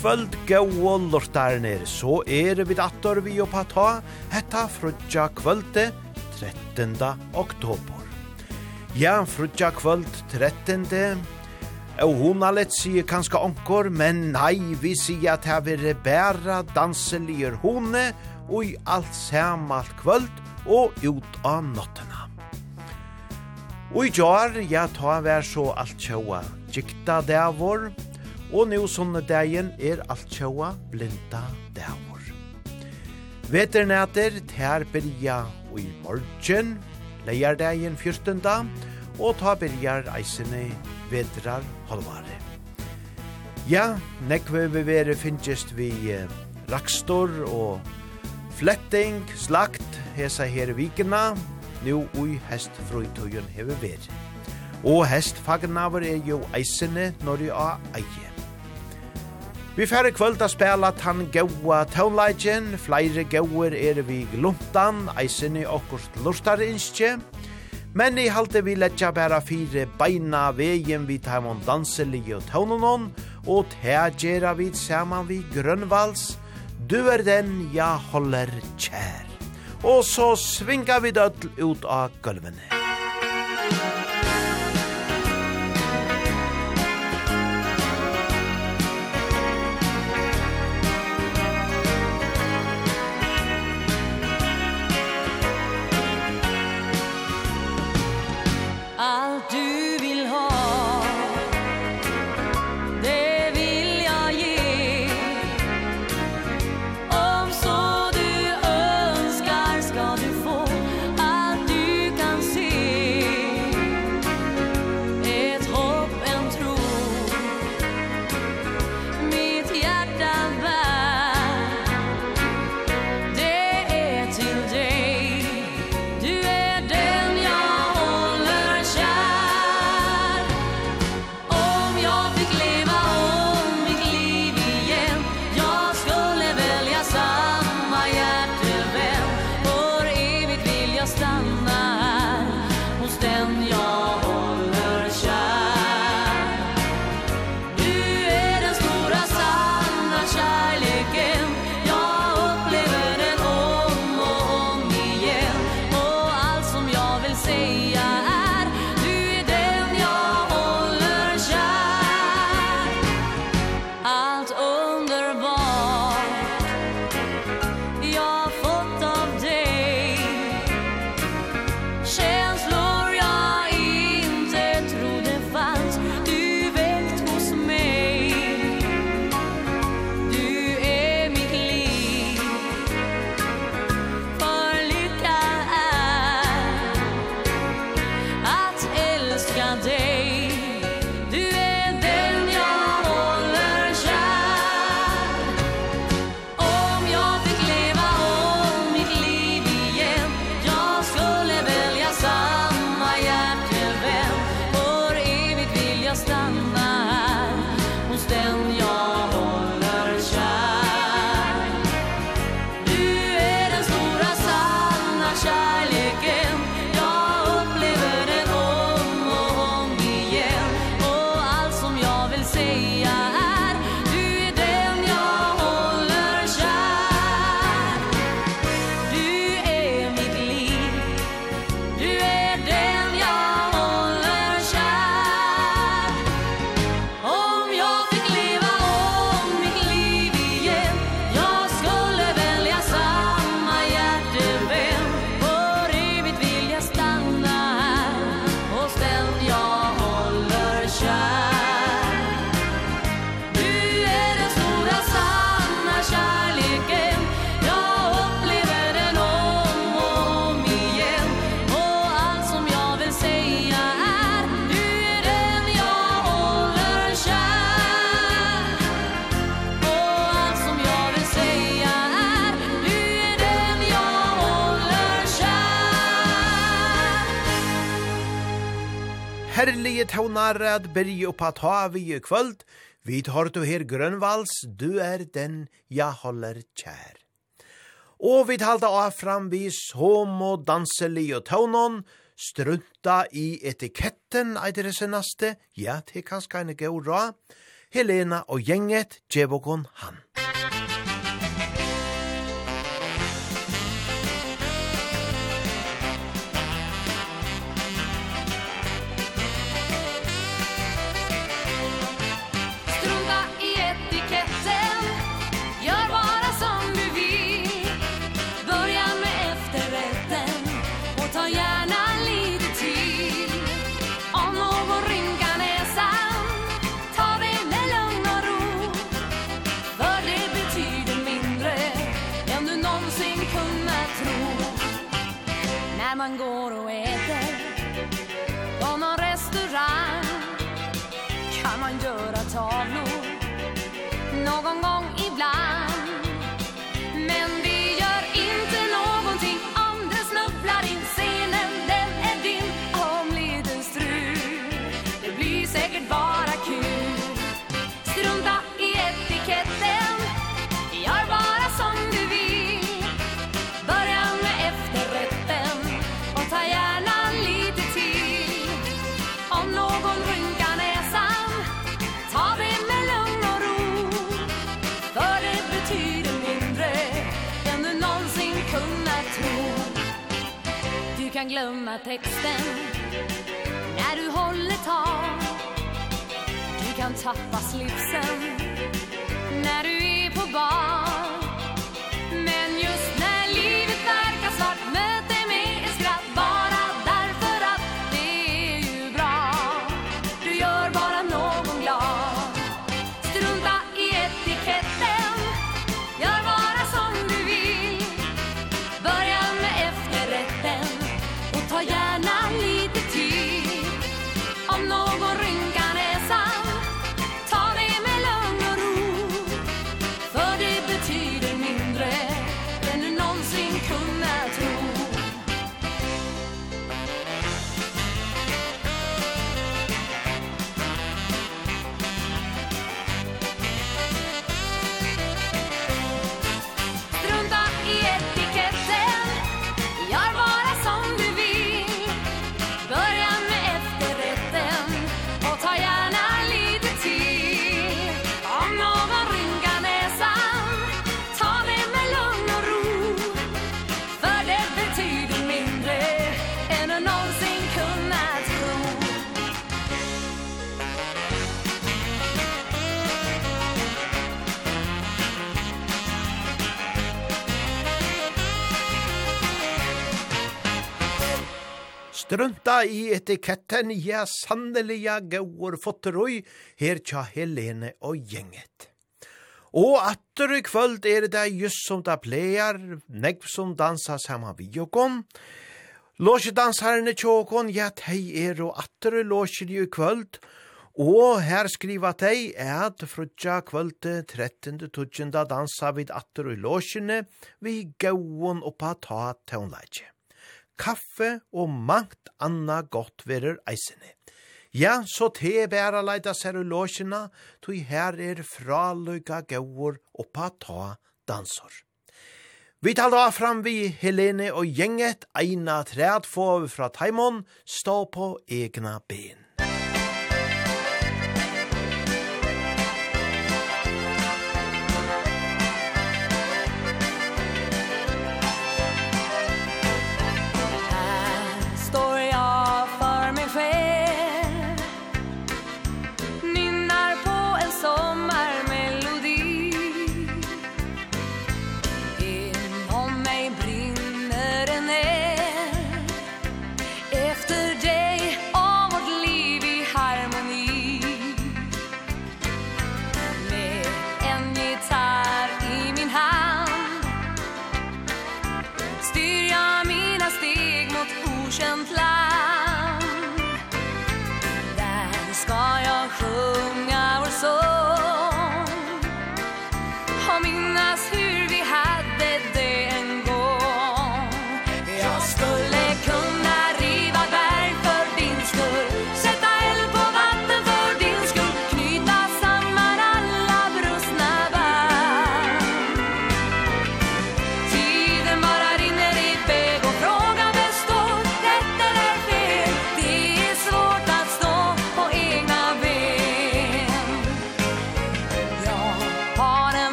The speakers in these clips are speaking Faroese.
kvöld gau lortarnir, så er vi dator vi oppa ta, hetta frutja kvölde 13. oktober. Ja, frutja kvöld 13. Og hun har lett sige kanska onkor, men nei, vi sige at her vil bæra danselier hone, og i alt samalt kvöld, og ut av nottena. Og i jar, ja, ta vær så alt tjoa, gikta det vår, og nu sånne dagen er alt tjoa blinda dævor. Veternæter tær byrja i morgen, leierdagen 14. og ta byrjar eisene vedrar halvare. Ja, nekve vi vere finnest vi rakstor og fletting, slakt, hesa her vikina, nu ui hest frøytøyen hever vere. Og hest fagnaver er jo eisene når de er eie. Vi færre kvöld að spela tann gaua tónleikin, flere gauer er vi glumtan, eisinni okkurt lustar innskje, men i halte vi letja bæra fire beina vegin vi taimon danselige og tónunon, og tegera vi saman vi grønnvals, du er den ja holder kjær. Og så svinga vi dødl ut av gulvene. tånar at berge oppa ta vi i kvöld, vi tar du her grønvals, du er den jeg holder kjær. Og vi talte av fram vi som og danselig strunta i etiketten eitir det senaste, ja, det er kanskje en gøy Helena og gjenget, djevokon han. Musikk kan glömma texten. När du håller tal Du kan tappa slipsen När du är på bar strunta i etiketten, ja sanneliga gåur fotteroi, her tja Helene og gjenget. Og atter i kvöld er det just som det plejar, negv som dansa saman vi jokon. Låsje dansherrene tjåkon, ja tei er og atter låsje i kvöld, Og her skriva tei at frutja kvöld 13. tutsjenda dansa vid atter og låsjene vi gauon oppa ta teunleitje kaffe og mangt anna godt verur eisene. Ja, så te bæra leida serulosjena, tui her er fraløyga gaur pa ta dansor. Vi talar fram vi Helene og gjenget eina træd få fra Taimon, stå på egna ben.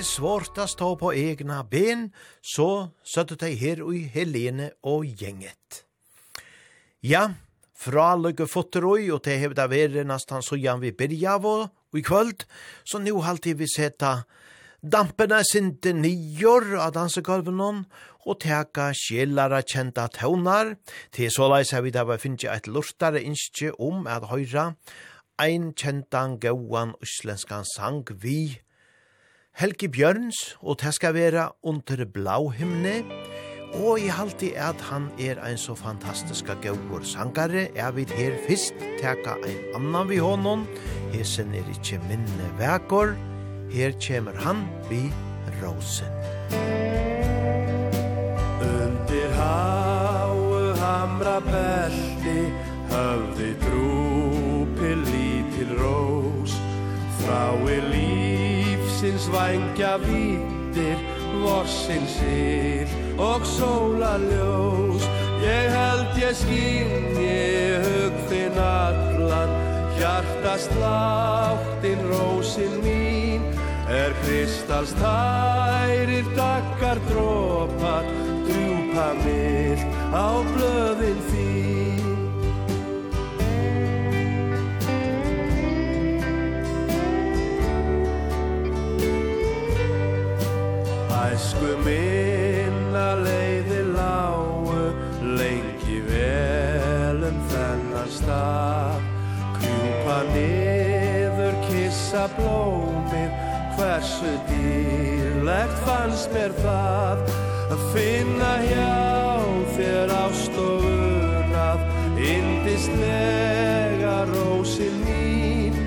er svårt å stå på egna ben, så søtte de her i Helene og gjenget. Ja, fra lykke fotterøy, og det hevda vere nesten så gjerne vi byrja og i kvöld, så nå halte vi seta dampene sinte nyår av dansegolven og teka sjelare kjenta tøvnar, til såleis har vi da finnje et lortare innskje om at høyra ein kjentan gauan uslenskan sang vi Helgi Bjørns, og det skal være under blå himne, og jeg halte at han er ein så fantastisk gaur sangare, jeg vil her fyrst teka ein annan vi hånden, hesen er ikkje minne vekor, her kjemer han vi rosen. Under hau hamra pelti, høvdi pilli til ros, frá er Lífsins vangja vittir vorsins sér og sóla ljós. Ég held ég skinni hugfinn allan Hjartast láttinn rósin mín. Er kristals tærir daggar drópar Drjúpa mill á blöðin þín. Æsku minna leiði lágu Lengi vel um þennan stað. Kjúpa niður, kissa blómið Hversu dýrlegt fannst mér það? Að finna hjá þér ást og unað Indislega rósin mín.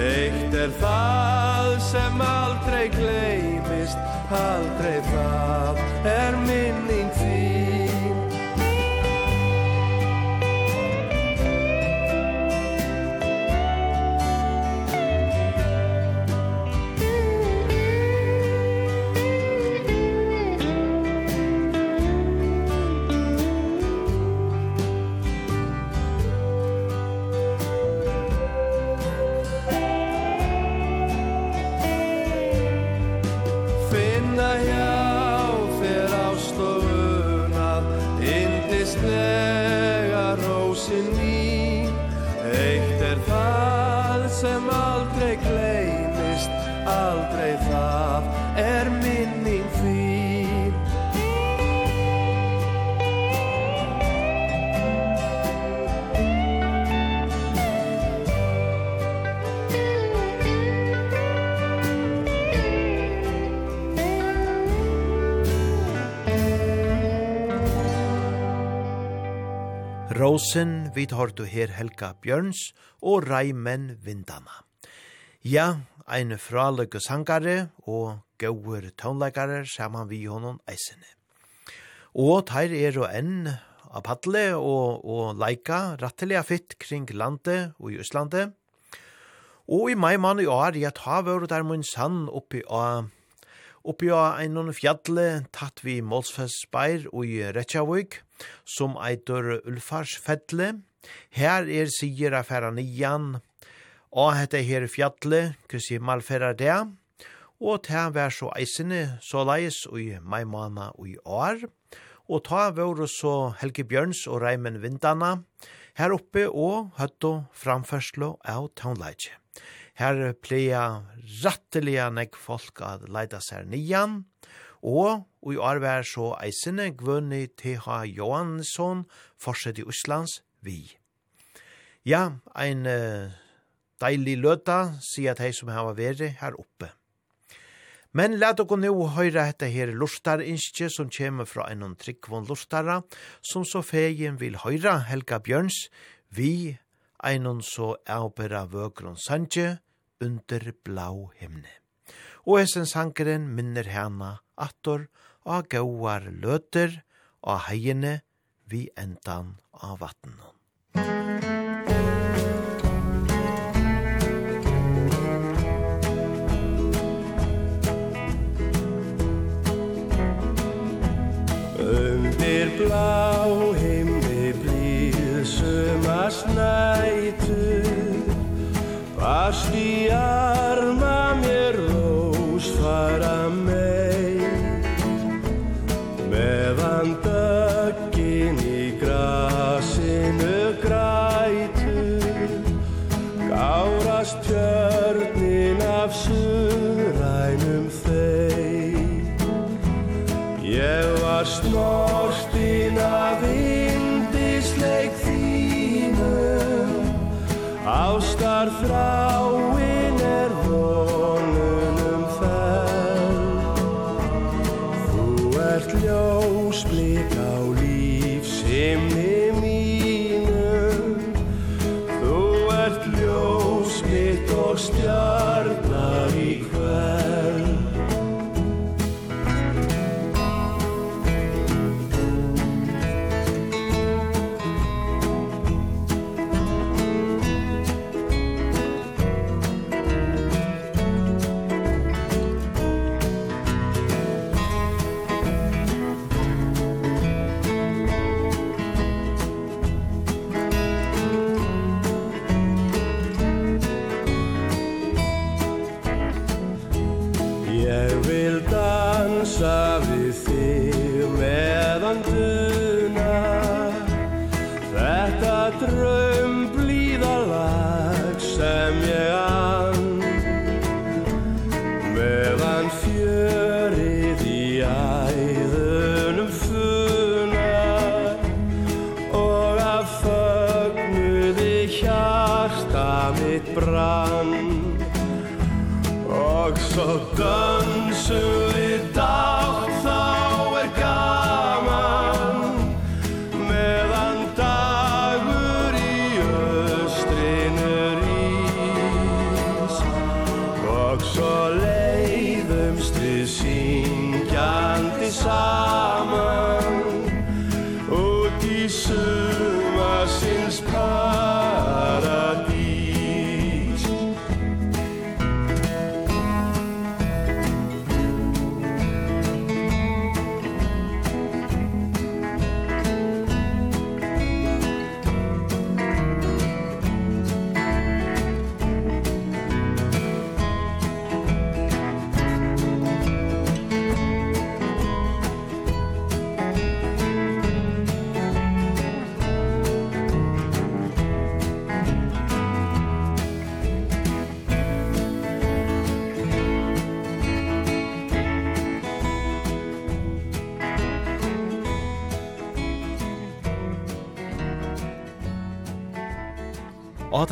Eitt er það sem aldrei gleið paltrefat er Åsen, vi tar du her Helga Bjørns og Reimen Vindana. Ja, ein fraløyke sangare og gauur tånleikare saman vi honom eisene. Og teir er og enn av paddle og, og leika rattelig fitt kring landet og i Østlandet. Og i mai mann i år, jeg tar vore der mun sann oppi av oppi av en fjallet tatt vi Målsfest Speir og i Retsjavøk som eitur Ulfarsfettle. Her er sier affæra nian, og hette her fjalle, kussi malfæra det, og ta vær så eisene så leis og i maimana og i år, og ta vår så Helge Bjørns og Reimen Vindana her oppe og høtto framførslo av Townleitje. Her pleia rattelige nek folk at leida seg nian, og i år var så eisene Gvunni T.H. Johansson, forsett i Østlands, vi. Ja, ein uh, deilig løta, sier at hei som hava veri her oppe. Men let dere nå høre dette her lortarinskje som kommer fra en og tryggvån lortara, som så fegen vil høre Helga Bjørns, vi en og så avbæra vøkron sanje under blau himne. Og hessen sankeren minner henne attor og gauar løter og heiene vi endan av vattnet. Under blau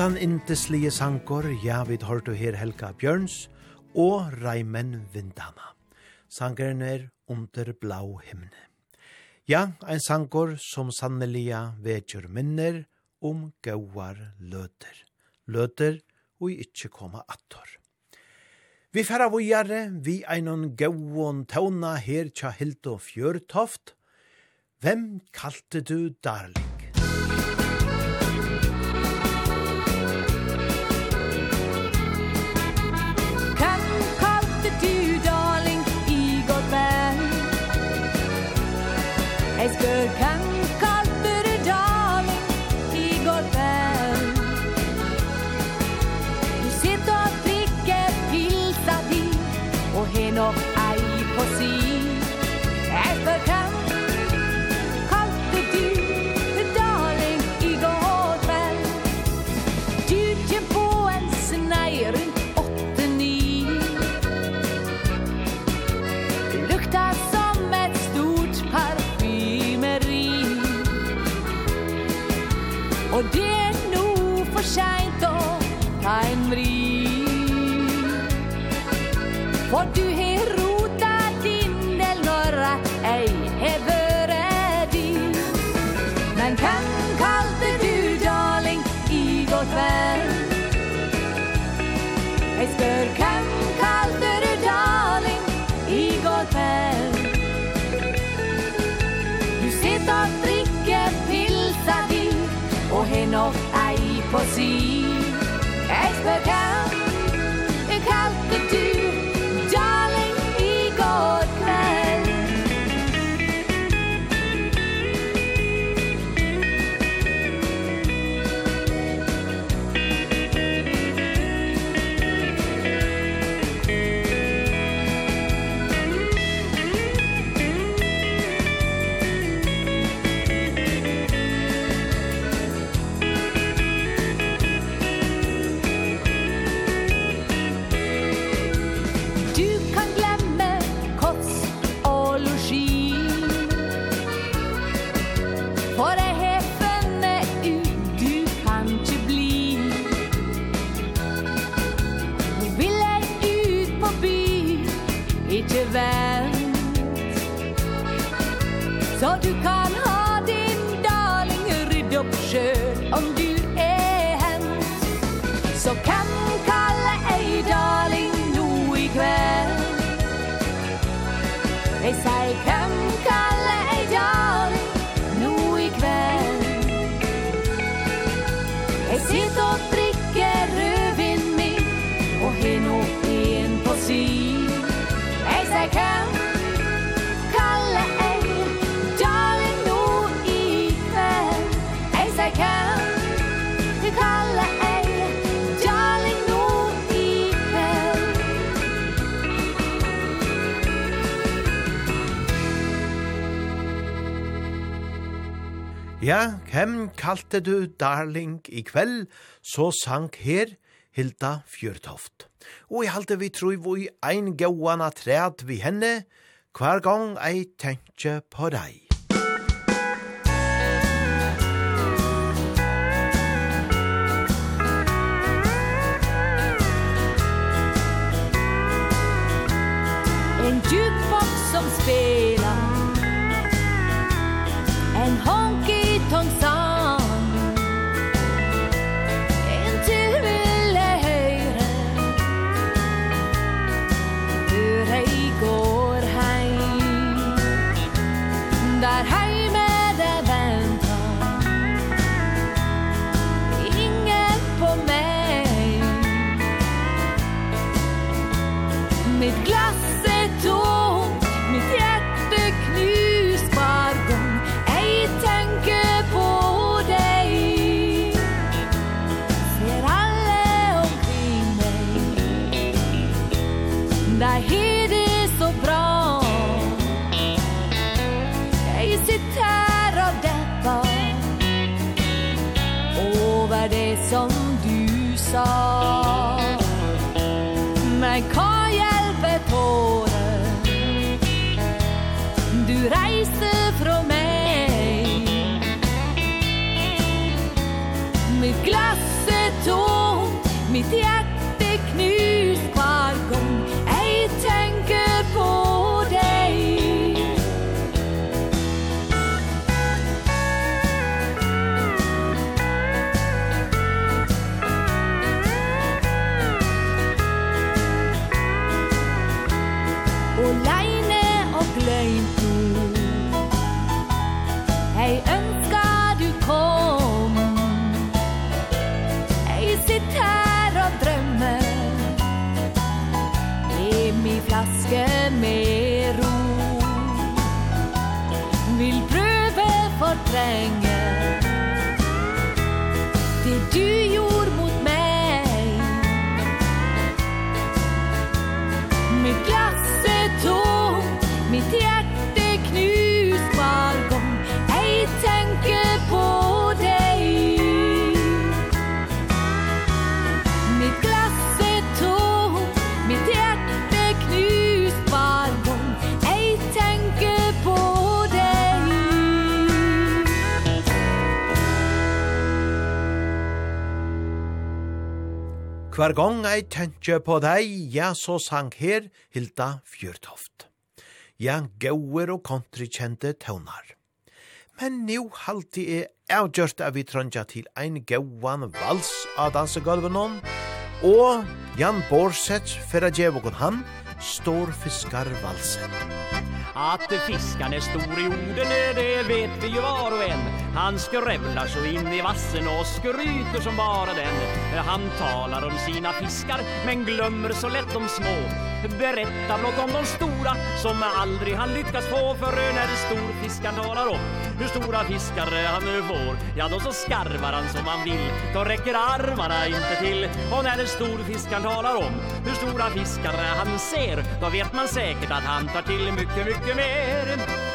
Hentan inteslige sankor, ja, vi hørte her Helga Bjørns og Reimen Vindana. Sankeren er under blau himne. Ja, ein sankor som sannelia vetjur minner om gauar løter. Løter og ikkje koma attor. Vi færa vujare, vi einon gauon tauna her tja Hildo Fjørtoft. Hvem kalte du darling? weiß bekannt skjent og heimri. For du down Så du kan ha kalte du darling i kveld, så sank her Hilda Fjørtoft. Og i halte vi tror vi ein gauana træd vi henne, hver gang ei tenkje på deg. En jukebox som spelar En hånd dag Hver gang jeg tenkje på deg, ja, så sang her Hilda Fjørtoft. Ja, gauer og kontrikjente tøvnar. Men nu halti er avgjørt av vi trøndja til ein gauan vals av dansegolven om, og Jan Borsets, fyrir djevokon han, står fiskar valsen. Att fiskan är stor i orden, det vet vi ju var och en. Han skrävlar så in i vassen och skryter som bara den. Han talar om sina fiskar, men glömmer så lätt de små. Berätta blott om de stora, som aldrig han lyckas få. För när storfiskaren talar om hur stora fiskar han nu får Ja, då så skarvar han som han vill, då räcker armarna inte till. Och när storfiskaren talar om hur stora fiskar han ser Då vet man säkert att han tar till mycket, mycket mycket mer.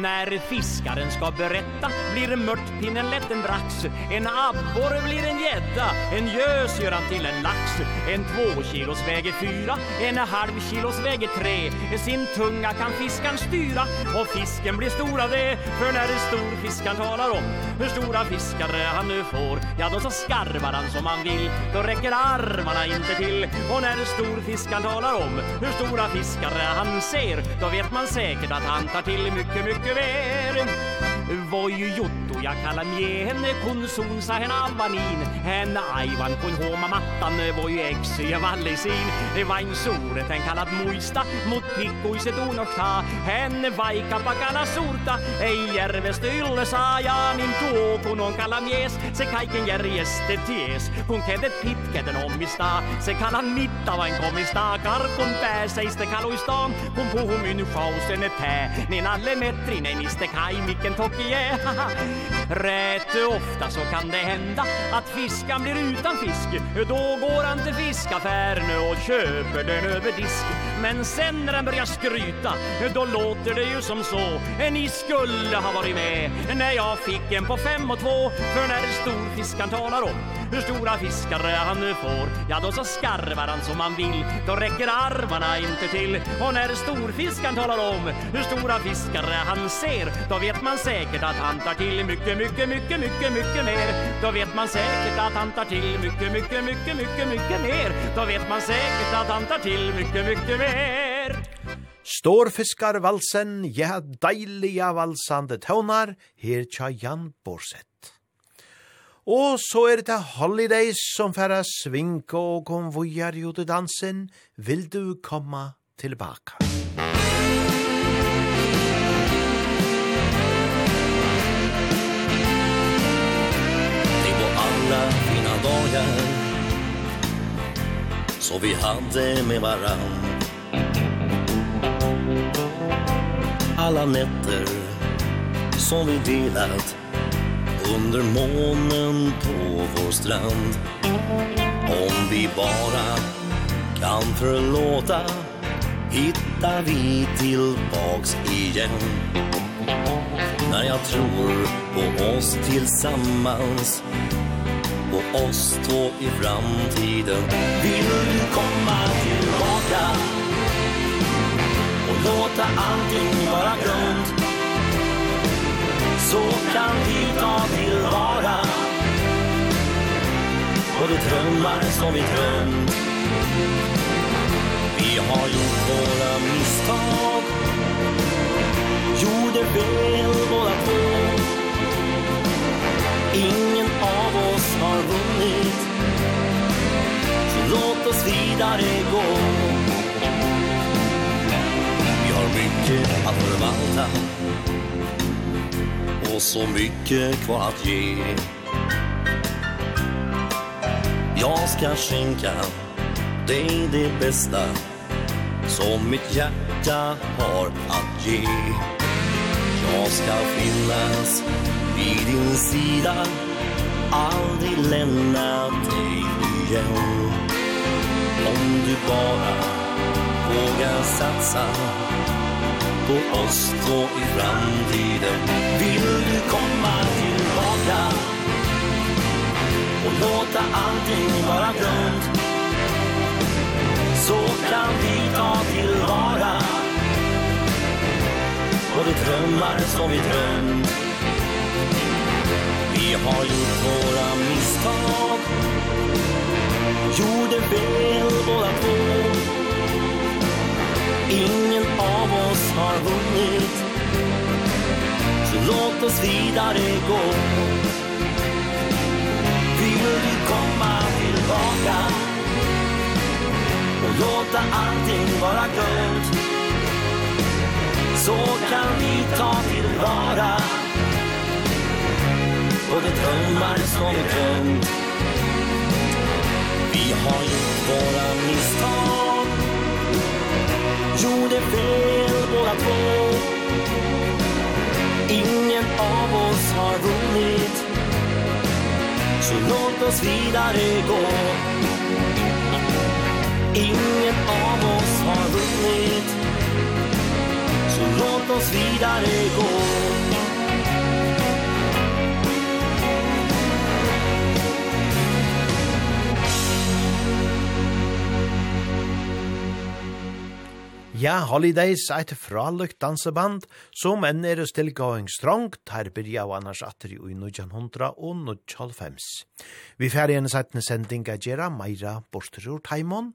När fiskaren ska berätta blir mörtpinnen lätt en brax En abborre blir en gädda, en gös gör han till en lax. En två kilos väger fyra, en halv kilos väger tre. Sin tunga kan fiskan styra och fisken blir stor av det. För när storfiskan talar om hur stora fiskar han nu får Ja då så skarvar han som han vill, då räcker armarna inte till. Och när storfiskan talar om hur stora fiskar han ser, då vet man säkert säkert att han tar till mycket, mycket mer Voi Jotto, jag kallar mig henne konson, sa henne Alvanin Henne aivan kun homa mattan, voi ex, jag vallisin. Det var en kallat moista, mot pikko i sitt onokta Henne vaika pakala surta, ei järvestä ylle saa Ja niin tuo, kun on kalla mies, se kaiken järjeste ties Kun kedet pitketen omista se kallan mittavan komista Karkun pääseistä kaluistaan, kun puhumyn shausen pä Nin alle mettri, miste kai kaj, micken tokie Rätt ofta så kan det hända att fiskan blir utan fisk. Då går han till fiskaffären och köper den över disk. Men sen när han börjar skryta Då låter det ju som så. Ni skulle ha varit med När jag fick en på fem och två? För när storfiskan talar om Hur stora fiskare han nu får Ja då så skarvar han som han vill. Då räcker armarna inte till. Och när storfiskan talar om Hur stora fiskare han ser Då vet man säkert att han tar till Mycket, mycket, mycket, mycket, mycket mer. Då vet man säkert att han tar till Mycket, mycket, mycket, mycket, mycket mer. Då vet man säkert att han tar till Mycket, mycket mer ser Storfiskar valsen, ja deiliga valsande tøvnar, her tja Jan Borsett. Og så er det Holidays som færa svinke og konvojar jo til dansen, vil du komma tilbaka. Det var alla fina dagar Så vi hade med varann Alla nätter som vi delat Under månen på vår strand. Om vi bara kan förlåta Hittar vi tillbaks igen. När jag tror på oss tillsammans På oss två i framtiden. Vill du komma tillbaka? låta allting vara grunt. Så kan vi ta tillvara. Och de drömmar som vi drömt. Vi har gjort våra misstag. Gjorde fel båda två Ingen av oss har vunnit. Så låt oss vidare gå mycket att förvalta Och så mycket kvar att ge. Jag ska skänka dig det, det bästa Som mitt hjärta har att ge. Jag ska finnas vid din sida Aldrig lämna dig igen. Om du bara vågar satsa på oss två i framtiden. Vill du komma tillbaka? Och låta allting vara glömt Så kan vi ta tillvara. Och de drömmar som vi drömt Vi har gjort våra misstag. Gjorde väl båda två Ingen av oss har vunnit. Så låt oss vidare gå. Vill du komma tillbaka. Och låta allting vara glömt Så kan vi ta tillvara. Och det drömmar som vi glömt Vi har gjort våra misstag gjorde fel båda två Ingen av oss har vunnit. Så låt oss vidare gå. Ingen av oss har vunnit. Så låt oss vidare gå. Ja, Holidays er et fralukt danseband som enn er stilgåing strong, her byrja av annars atri i 1900 og 1995. Vi færre en settene sending av Gjera, Meira, Borsterur, Taimon,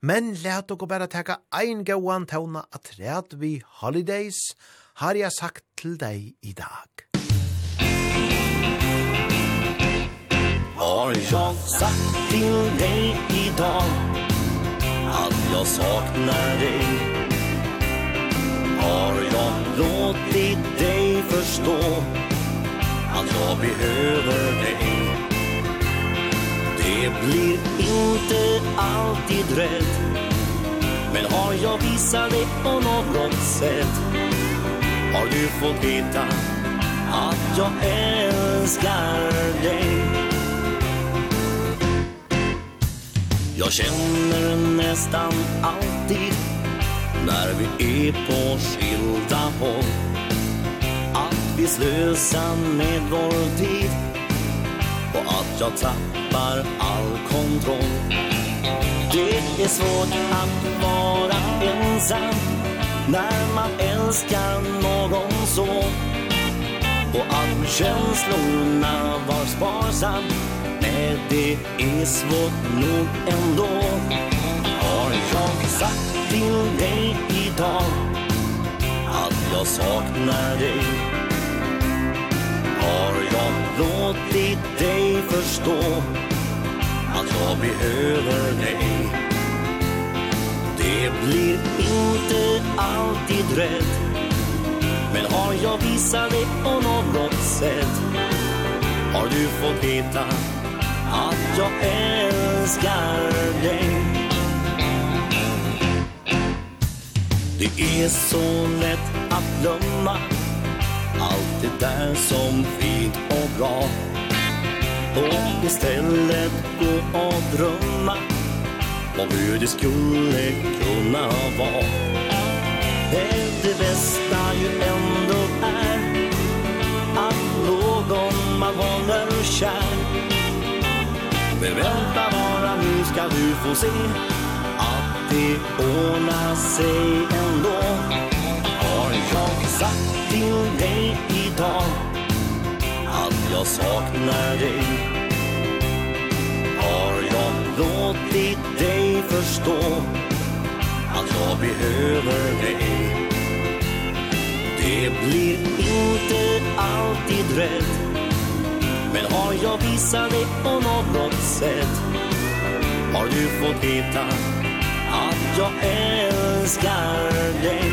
men let dere bare teka ein gauan tauna at red vi Holidays har jeg sagt til deg i dag. Har jag sagt till dig idag Att jag saknar dig Har jag låtit dig förstå Att jag behöver dig. Det blir inte alltid rätt Men har jag visat dig på något sätt? Har du fått veta att jag älskar dig? Jag känner nästan alltid När vi är på skilda håll. Att vi slösar med vår tid. Och att jag tappar all kontroll. Det är svårt att vara ensam. När man älskar någon så. Och att känslorna var sparsam. Nej, det är svårt nog ändå. Har jag sagt till dig idag Att jag saknar dig. Har jag låtit dig förstå Att jag behöver dig? Det blir inte alltid rätt. Men har jag visat dig på något sätt? Har du fått veta att jag älskar dig? Det är så lätt att glömma Allt det där som fint och bra. Och istället gå och drömma Om hur det skulle kunna vara. Det det bästa ju ändå är Att någon man håller kär. Men vänta bara, nu ska du få se? det ordnar sig ändå. Har jag sagt till dig idag Att jag saknar dig? Har jag låtit dig förstå Att jag behöver dig? Det blir inte alltid rätt. Men har jag visat dig på något sätt? Har du fått veta att jag älskar dig.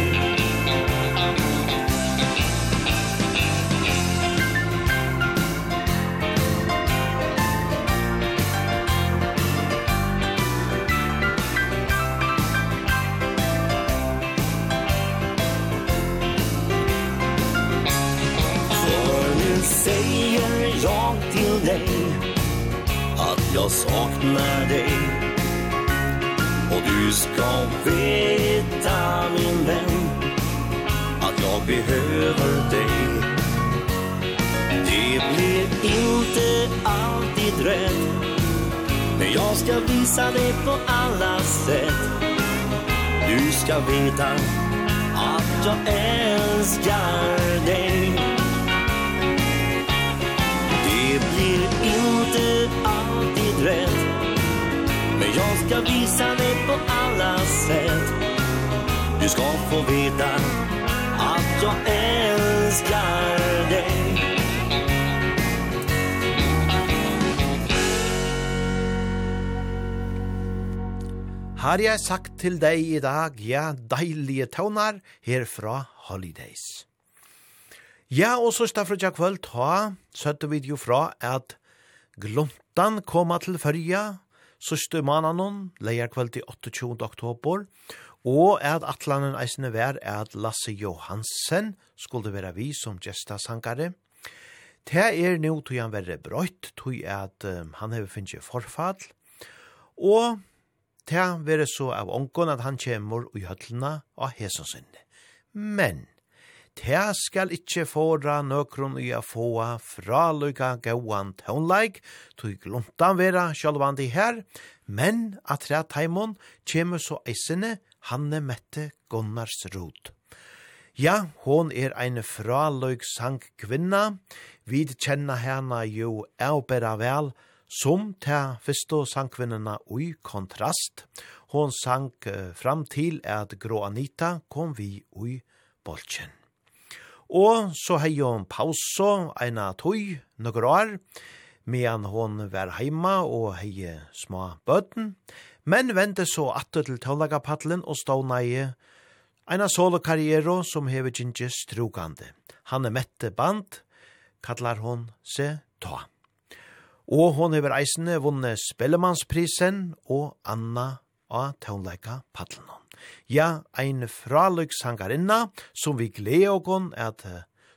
För nu säger jag till dig Att jag saknar dig. Och du ska veta min vän Att jag behöver dig. Det blir inte alltid rätt Men jag ska visa dig på alla sätt. Du ska veta att jag älskar dig. Det blir inte alltid rätt Jag ska visa dig på alla sätt Du ska få veta att jag älskar dig Har jeg sagt til deg i dag, ja, deilige tøvnar, herfra Holidays. Ja, og så stafra tja kvöld, ta, søtte vi jo fra at gluntan koma til fyrja, sørste mananon, leier kveld i 28. oktober, og at atlanen eisene vær at Lasse Johansen skulle være vi som gesta sangare. Det er nå tog han være brøyt, tog at um, han har finnet forfall, og det være så av ångon at han kommer i høtlene av hesonsinne. Men, «Te skal ikkje fåra nøkron i a fåa fraløyga gauan tånleik, tog gluntan vera sjálvandi her, men at rea taimon kjemur så eisene Hanne Mette Gunnars rot. Ja, hon er ein fraløyg sang kvinna, vid kjenna hana jo eubera vel, som ta fyrstå sangkvinnerne ui kontrast. Hon sang fram til at Grå Anita kom vi ui bolchen. Og så hei hon pausa eina tøy nokkur år, medan hon var heima og hei små bøten, men vente så atter til tøllagapallen og ståneie, eina solokarriero som hever gynge strugande. Han er mette band, kallar hon se ta. Og hon hever eisene vunne Spellemannsprisen og Anna av tøllagapallen hon. Ja, ein fraløk sangarinna, som vi glede okon at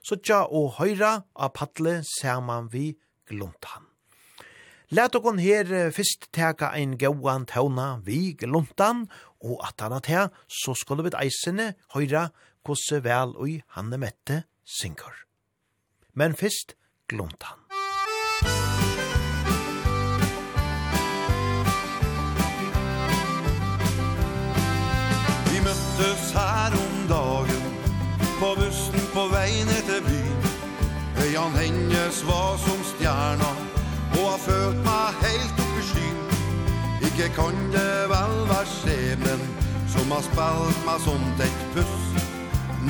sotja og høyra av patle saman vi gluntan. Læt okon her fyrst teka ein gauan tauna vi gluntan, og at han at her, så skulle vi eisene høyra kosse vel og hanne mette synger. Men fyrst gluntan. her om dagen. På bussen på vei ned til byen Øyan hennes var som stjerna Og har følt meg helt opp i skyen. Ikke kan det vel være skjebnen Som har spelt meg sånt et puss.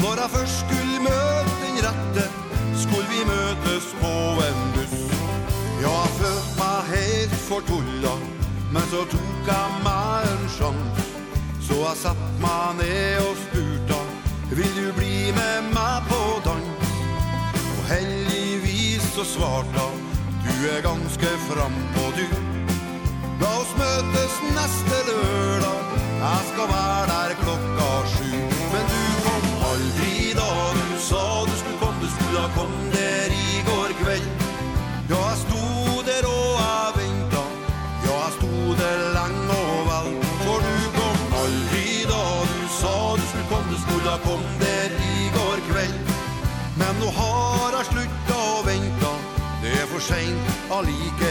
Når jeg først skulle møte den rette Skulle vi møtes på en buss. Ja, jeg følt meg helt fortulla Men så tok jeg meg en sjans. Så har satt man ned og spurta Vil du bli med meg på dans? Og heldigvis så svarta Du er ganske fram på du. La oss møtes neste lørdag. Jeg skal være der klokka sju. og like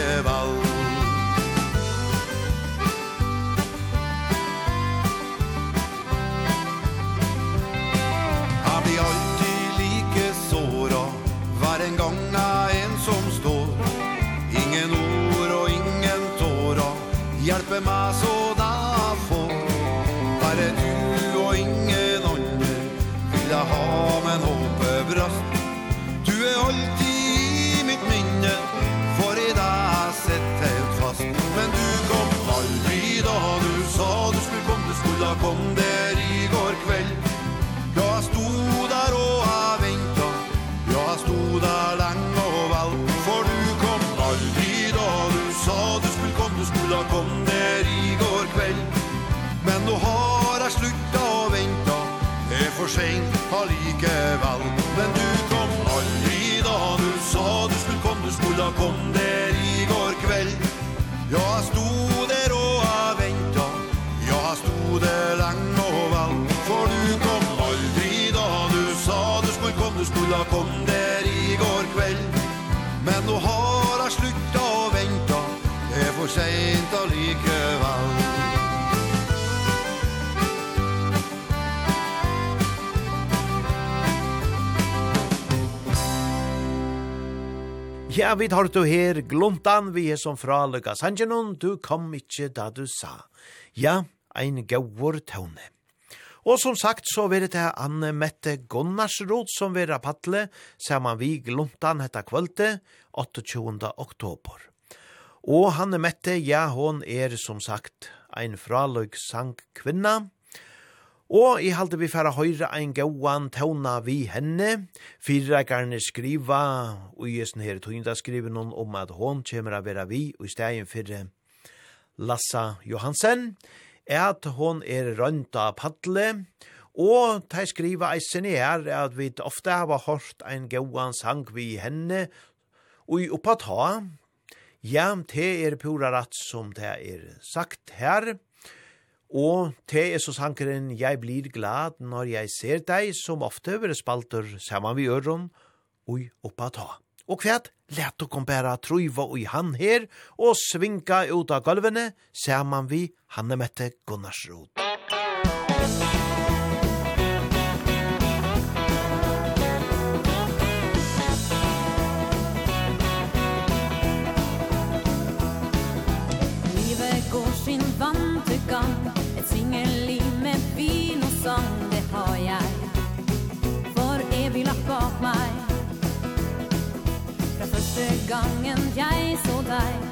allikevel Men du kom aldri da du sa du skulle komme, du skulle ha kommet. Ja, vi tar du her, gluntan vi er som fra Luka Sanjanon, du kom ikkje da du sa. Ja, ein gaur tåne. Og som sagt så vil det Anne Mette Gunnarsrod som vil rappatle saman vi gluntan hetta kvölde 28. oktober. Og Anne Mette, ja, hon er som sagt ein fraløg sang kvinna, Og i halte vi færa høyra ein gauan tauna vi henne. Fyrreikarne skriva, og i sin her tøynda skriver noen om at hon kjemur a vera vi, og i stegin fyrir Lassa Johansen, er at hon er rønta paddle, og de skriva eisen her at vi ofte har hørt ein gauan sang vi henne, og i oppa ta, ja, det er pura rett som det er sagt her, Og te er så sankeren «Jeg blir glad når jeg ser deg», som ofte over spalter saman vi øron, og oppa ta. Og kvært, let dere bare truiva i han her, og svinka ut av gulvene saman vi Hannemette Gunnarsrod. gangen jeg så deg.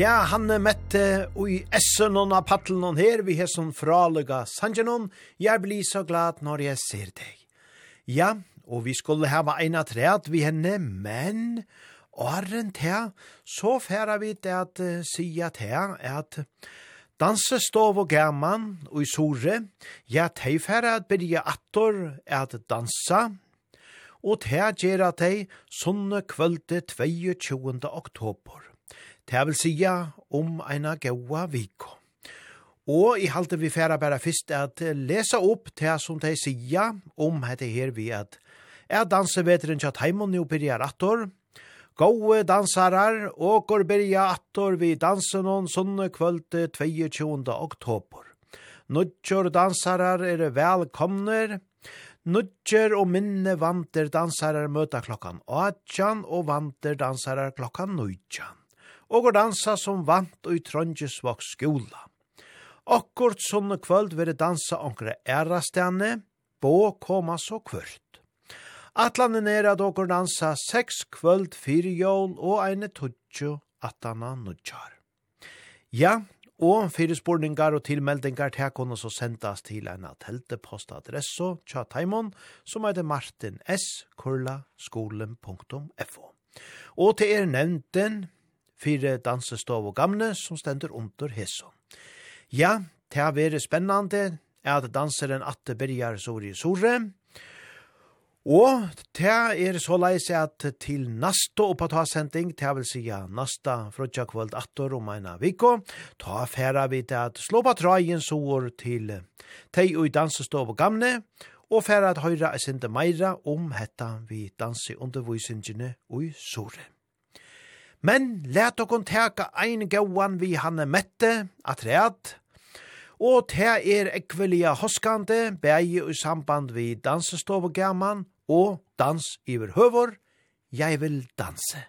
Ja, han mette i essen og av paddelen og her vi har som fralega sanjenon. Jeg blir så glad når jeg ser deg. Ja, og vi skulle hava eina av treat vi henne, men åren til, så færa vi til at uh, sida til at danse stov og gaman og i sore, ja, tei færa at byrja attor at dansa, og til gjerra tei sånne kvölde 22. oktober. Det vil sija om eina gaua viko. Og i halte vi færa bare fyrst at lesa opp det som de sija om hette her vi at er danseveteren tjatt Taimon jo byrja rattor, Gåe dansarar og går byrja attor vi dansen on sånne kvöld 22. oktober. Nudjor dansarar er velkomner. Nudjor og minne vanter dansarar møta klokkan 18 og vanter dansarar klokkan 19 og går dansa som vant og i Trondjesvaks skola. Akkurat sånne kvöld vil dansa onkre ærastene, bå koma så kvørt. Atlanen er at okkur dansa seks kvöld fyrir jól og eine tutsju atana nudjar. Ja, og fyrir spurningar og tilmeldingar til kunne så sendas til en teltepostadresso tja Taimon, som heter martin s.kurla skolen.fo. Og til er nevnten fire dansestov og gamle som stender under hesson. Ja, det har vært spennende at danseren Atte Bergar Sori Sore, Og det er så leis at til nasta oppatarsending, det vil sija nasta frutja kvöld attor om eina viko, ta færa vi til at slå på trajen sår til tei og dansestov og gamle, og færa at høyra er sinde meira om hetta vi dansi undervisingene og sore. Men let okon teka ein gauan vi hanne mette, at ræd, og te er ekvelia hoskande, bægi i samband vi dansestovegaman og dans iver høvor, jeg vil danse.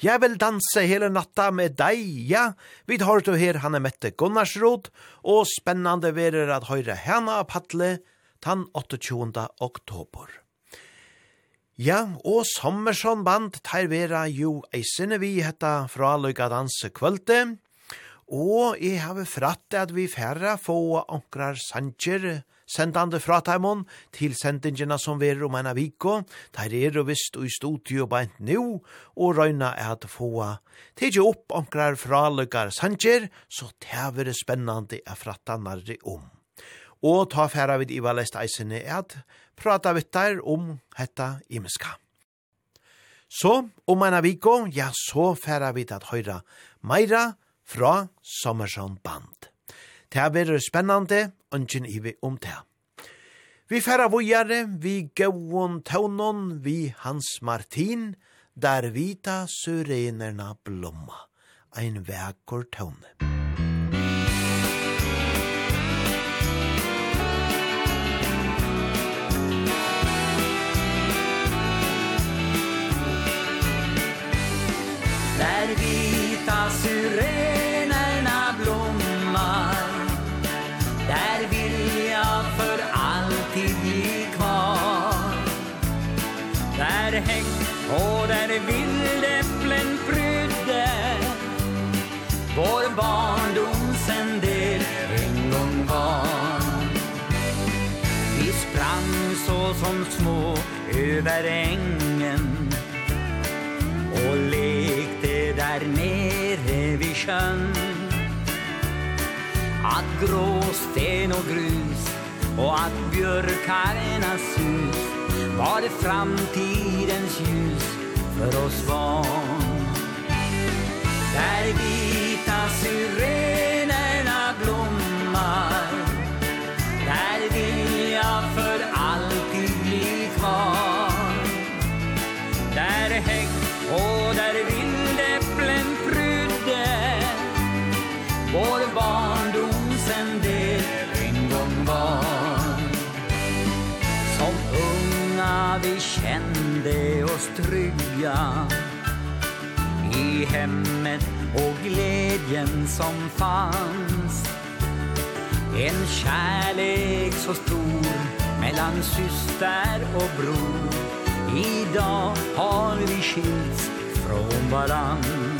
Jeg vil danse hele natta med deg, ja. Vi tar til her han er Mette Gunnarsrod, og spennende verer at høyre henne av Patle, tann 28. oktober. Ja, og Sommersson band tar vera jo eisene vi hetta fra Løyga Danse kvölde, og jeg har fratt at vi færre få ankrar sanger, sendande fra Taimon til sendingina som verur om ena viko. der er og vist og i studio beint nu, og røyna er at få tidsi opp onkrar fralukar sanger, så teir er spennande er fratta narri om. Og ta færa vid Iva Lest Eisene er at prata vitt der om hetta imeska. Så, om ena viko, ja, så færa vid at høyra meira fra Sommersson Band. Det er veldig spennende, ønsken i vi om det. Vi færa vujare, vi gauon taunon, vi Hans Martin, der vita syrenerna blomma. Ein vekor taune. Der vita över ängen Och lekte där nere vid sjön. Att gråsten och grus Och att björkarna sus Var det framtidens ljus för oss barn. Där vita syren vi kände oss trygga I hemmet och glädjen som fanns. En kärlek så stor mellan syster och bror. Idag har vi skilts från varann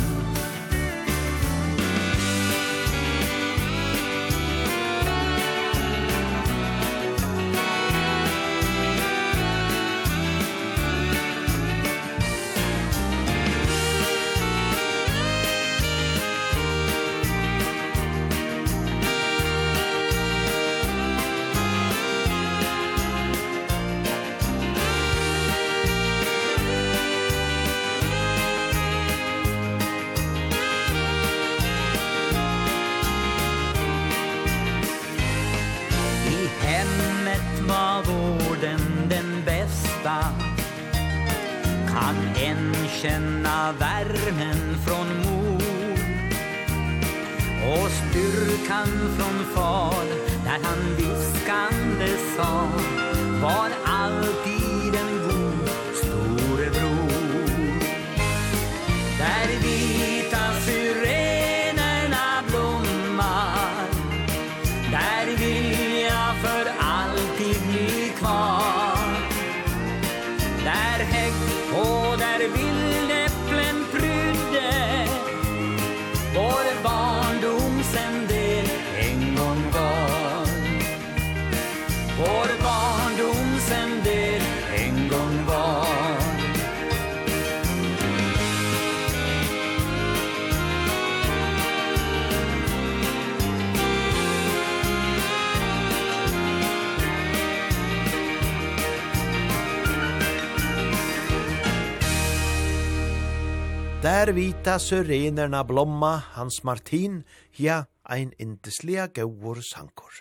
Etta syrenerna blomma Hans Martin, ja, ein indeslega gaur sankor.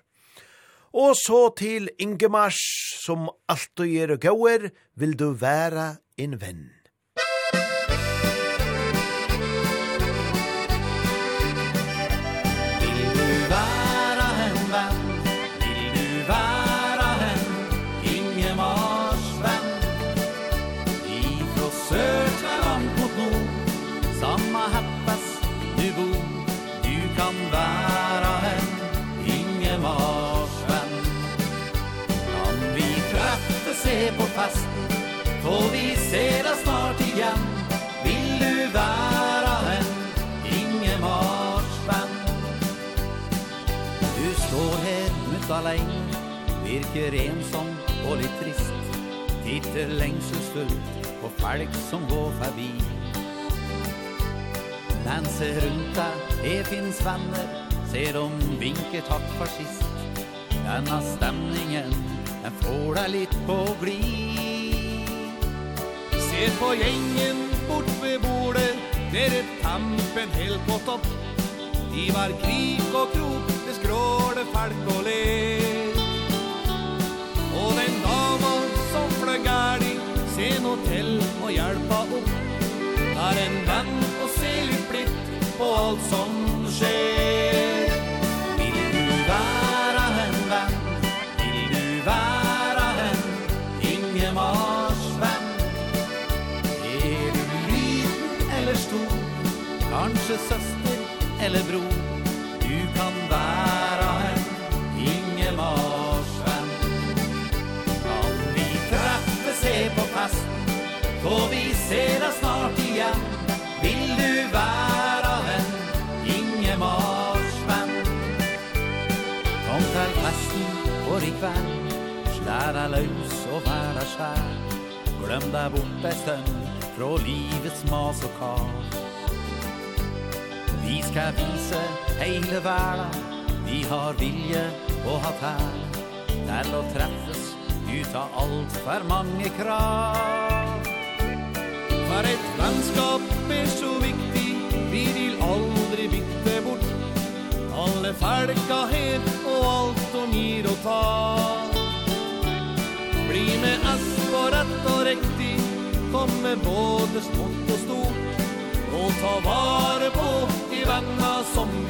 Og så til Ingemars, som alt du gjør gauer, vil du være en venn. festen Får vi se deg snart igjen Vil du være en Ingemarsvenn Du står her ut alene Virker ensom og litt trist. Titter lengselsfullt På folk som går forbi Men se rundt deg, det finns venner Ser om vinker takk for sist. Denne stemningen Den får deg litt på glid Se på gjengen bort ved bordet Dere tampen helt på topp. I var krik og krok Det skråle falk og ler Og den dama som fløg gærlig Se nå til og hjelpa opp Er en venn og se litt blitt På alt som skjer kanskje søster eller bror. Du kan være en Ingemarsvenn Kan vi treffe, se på fest For vi ser deg snart igjen. Vil du være en Ingemarsvenn Kom til festen for i kveld Slær deg løs og vær deg skjær Glem deg bort ei stund Fra livets mas og kav Vi ska vise hele verden Vi har vilje og har her Til å treffes ut av alt for mange krav. For et vennskap er så viktig Vi vil aldri bytte bort. Alle felka her og alt og gir og ta Bli med oss på rett og riktig Kom med både smått og stort. Og ta vare på vänner som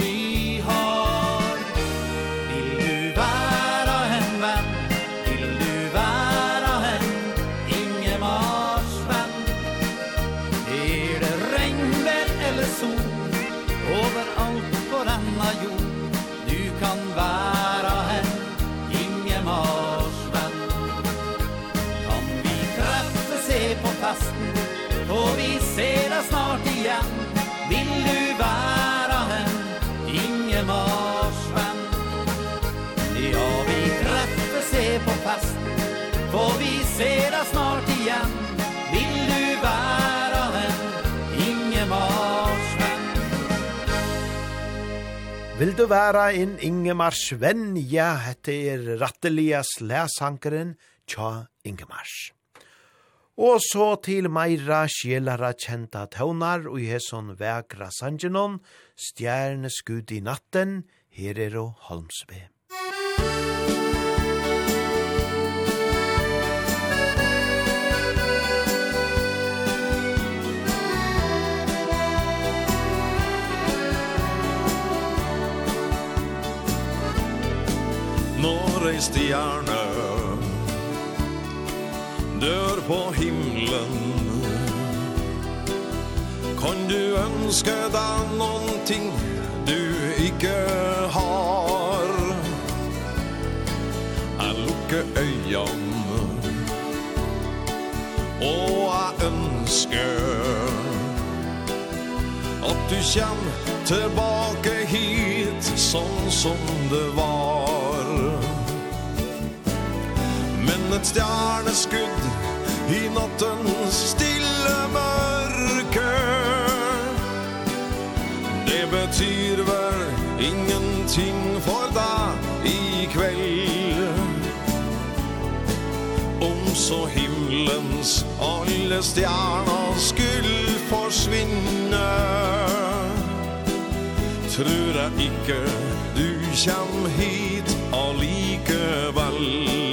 Får vi ser deg snart igjen Vil du være den Ingemarsvenn Vil du være en Ingemarsvenn? Ja, hette er rattelias lesankeren Tja Ingemars. Og så til meira sjelara kjenta tøvnar og hesson vekra sangenon, stjerne skud i natten, her er og Holmsby. Musik ei stjerne Dør på himlen Kan du ønske deg noen ting du ikke har. Jeg lukker øynene Og jeg ønsker At du kjem tilbake hit Sånn som det var. Men et stjerneskudd i nattens stille mørke Det betyr vel ingenting för dig i kveld Om så himmelens alle stjerner skulle forsvinne Tror jeg ikke du kjem hit allikevel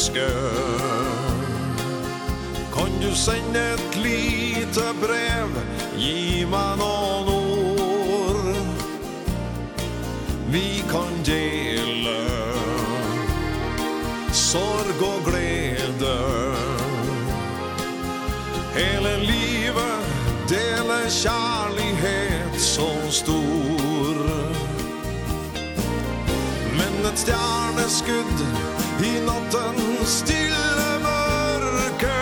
flaskor Kan du sende et lite brev? Gi meg noen ord. Vi kan dele Sorg og glede. Hele livet Dele kjærlighet så stor. Som ett stjärneskudd i nattens stille mørke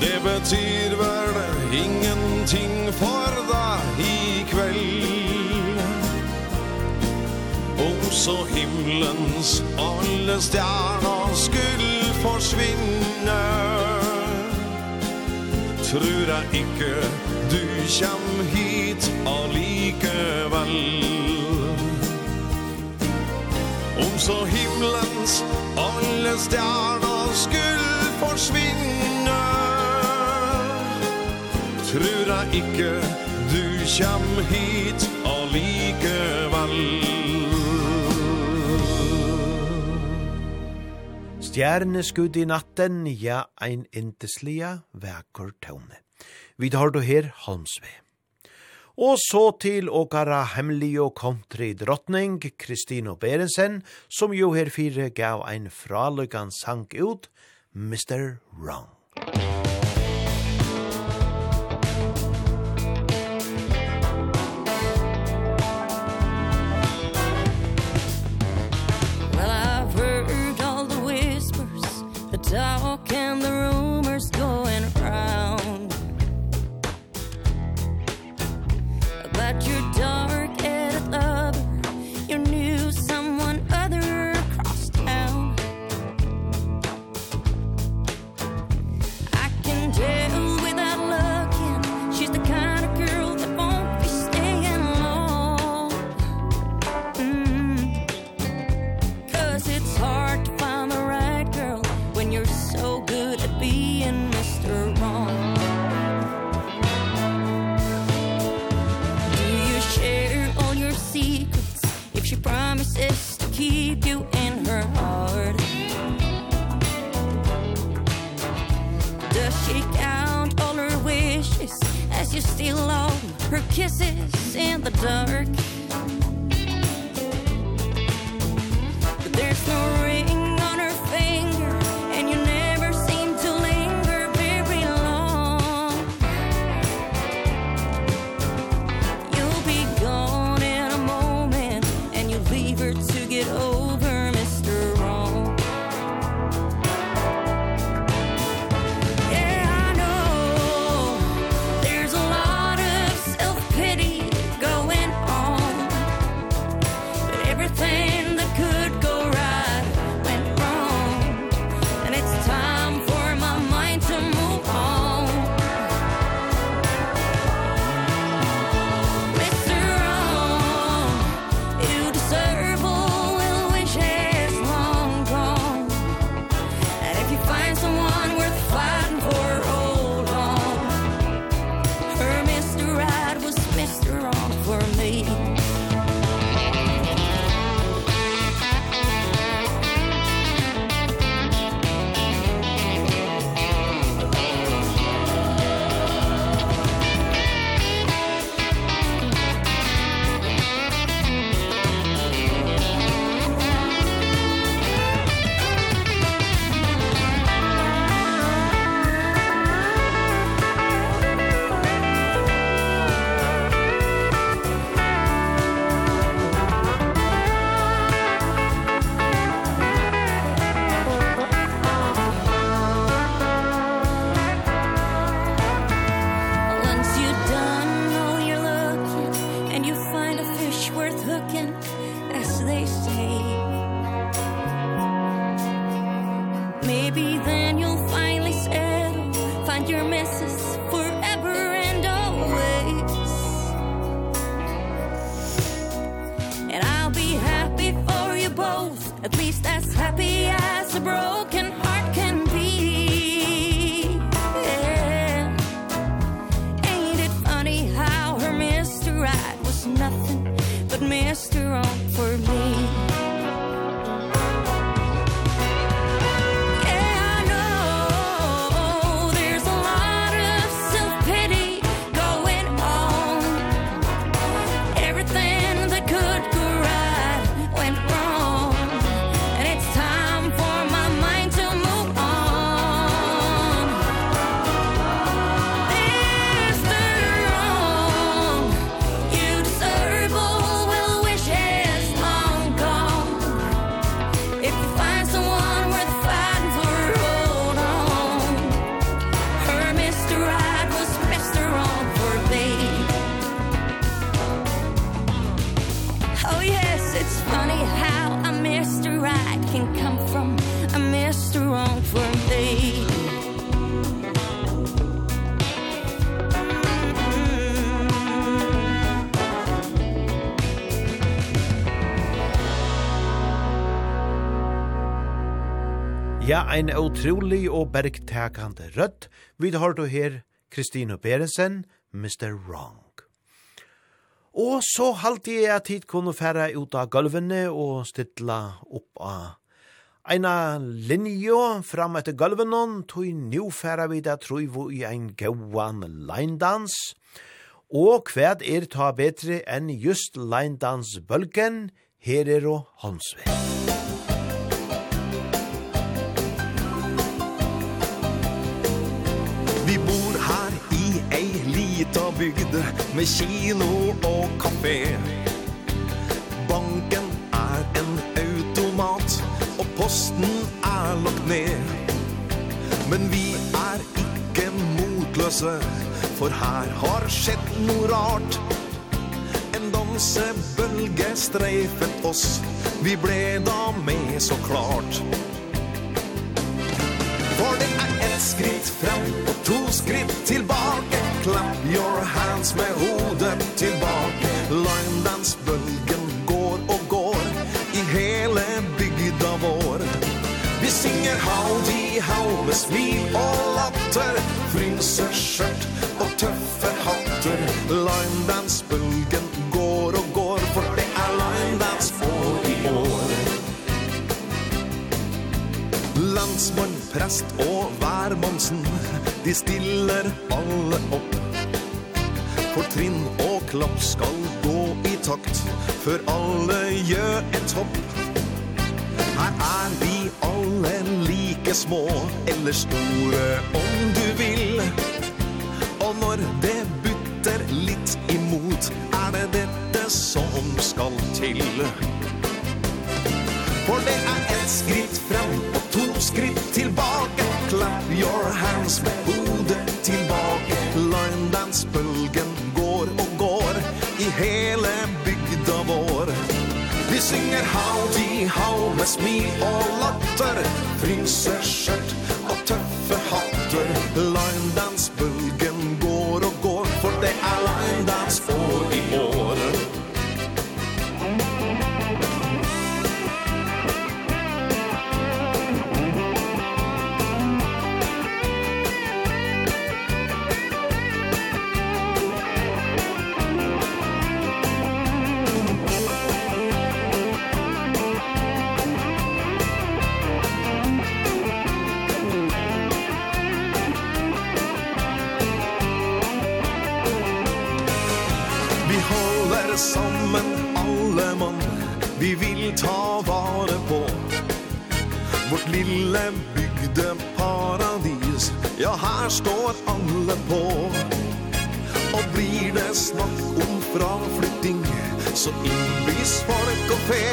Det betyr vel ingenting for deg i kveld Om så himmelens alle stjerner skulle forsvinne Tror jeg ikke du kjem hit allikevel Om så himlens alle stjerner skulle forsvinne Tror jeg ikke du kjem hit allikevel Stjerneskudd i natten, ja, ein indeslia vekker tåne. Vi tar du her Holmsvei. Og så til åkara hemmelig og country drottning Kristino Berensen, som jo herfire gav ein fraløkan sang ut, Mr. Wrong. Mr. Wrong. promises to keep you in her heart. Does she count all her wishes As you steal all her kisses in the dark? But there's no reason ein utrolig og bergtakande rødt. Vi har du her Kristine Berensen, Mr. Wrong. Og så halte jeg at hit kunne fære ut av gulvene og stilla opp av Eina linje fram etter gulvenon, tog nu færa vi da truivo i ein gauan leindans, og kvæd er ta betre enn just leindansbølgen, her er og håndsvei. Vi bor her i ei lita bygde Med kino og kafé Banken er en automat Og posten er lagt ned. Men vi er ikke motløse For her har skjedd noe rart. En dansebølge streifet oss. Vi ble da med så klart skritt fram och två skritt tillbaka. Clap your hands med hodet tillbaka. Løgndansbølgen går og går i hele bygda vår Vi synger howdy how med smil og latter Frynseskjørt og tøffe hatter. Løgndansbølgen landsmann, prest og værmannsen De stiller alle opp. For trinn og klapp skal gå i takt Før alle gjør et hopp. Her er vi alle like små Eller store om du vil. Og når det butter litt imot Er det dette som skal til. Musikk For det er ett skritt fram og to skritt tilbake. Clap your hands med hodet tilbake. Løgndansbølgen går og går i hele bygda vår. Vi synger howdy how med smil og latter Fryser skjørt og tøffe vi vill ta vare på. Vårt lille bygdeparadis Ja, her står alle på. Og blir det snakk om fraflytting Så innbys folk og fe.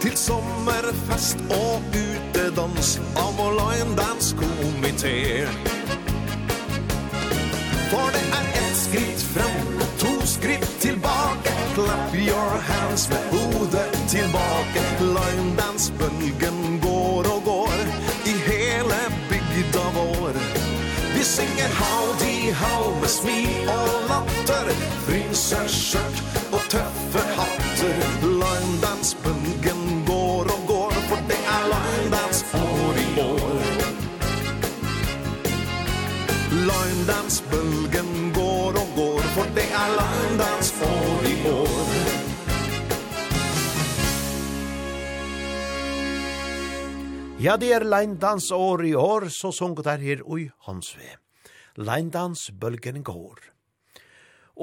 Til sommerfest og utedans Av vår line dance komité For det er ett skritt frem og to skritt tillbaka Clap your hands med hodet tillbaka Løgndansbølgen går og går I hele bygda vår. Vi synger howdy how med smil og latter Fryser skjørt og tøffe hatter. Løgndansbølgen Ja, det er leindans år i år, så sunget der her ui Hansve. Leindans bølgen går.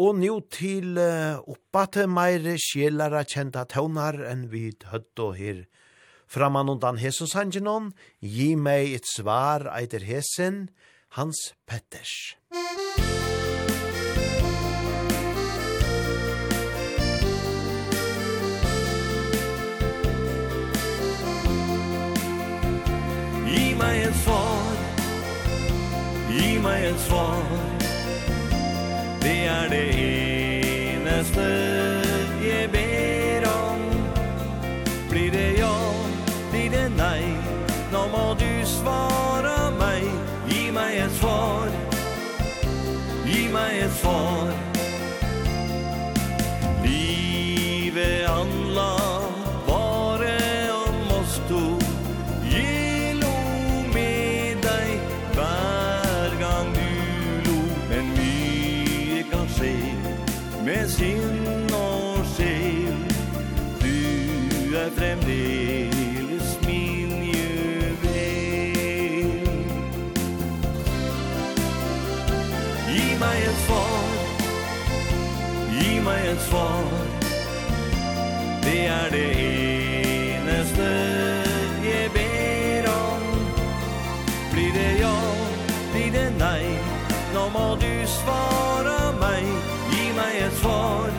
Og nå til uh, oppa til meir sjelare kjenta tøvnar enn vi høtt og her. Framan undan Hesus Angenon, gi meg et svar eiter hesen, Hans Petters. Gi meg et svar. Gi meg et svar. Det er det eneste jeg ber om. Blir det ja, blir det nei Nå må du svara meg. Gi meg et svar. Gi meg et svar. svar Det er det eneste jeg ber om. Blir det ja, blir det nei Nå må du svara meg. Gi meg et svar.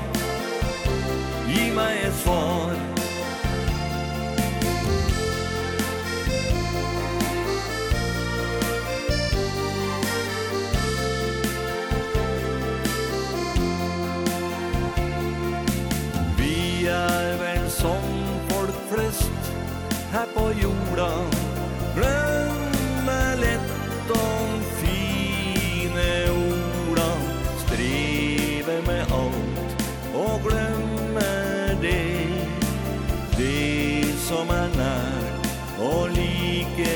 Gi meg et svar. her på jorda Glømmer lett om fine orda Strever med alt og glømmer det. Det som er nær og like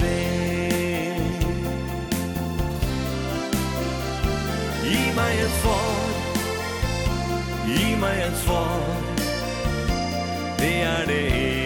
ved Gi meg et svar. Gi meg et svar. Det er det eneste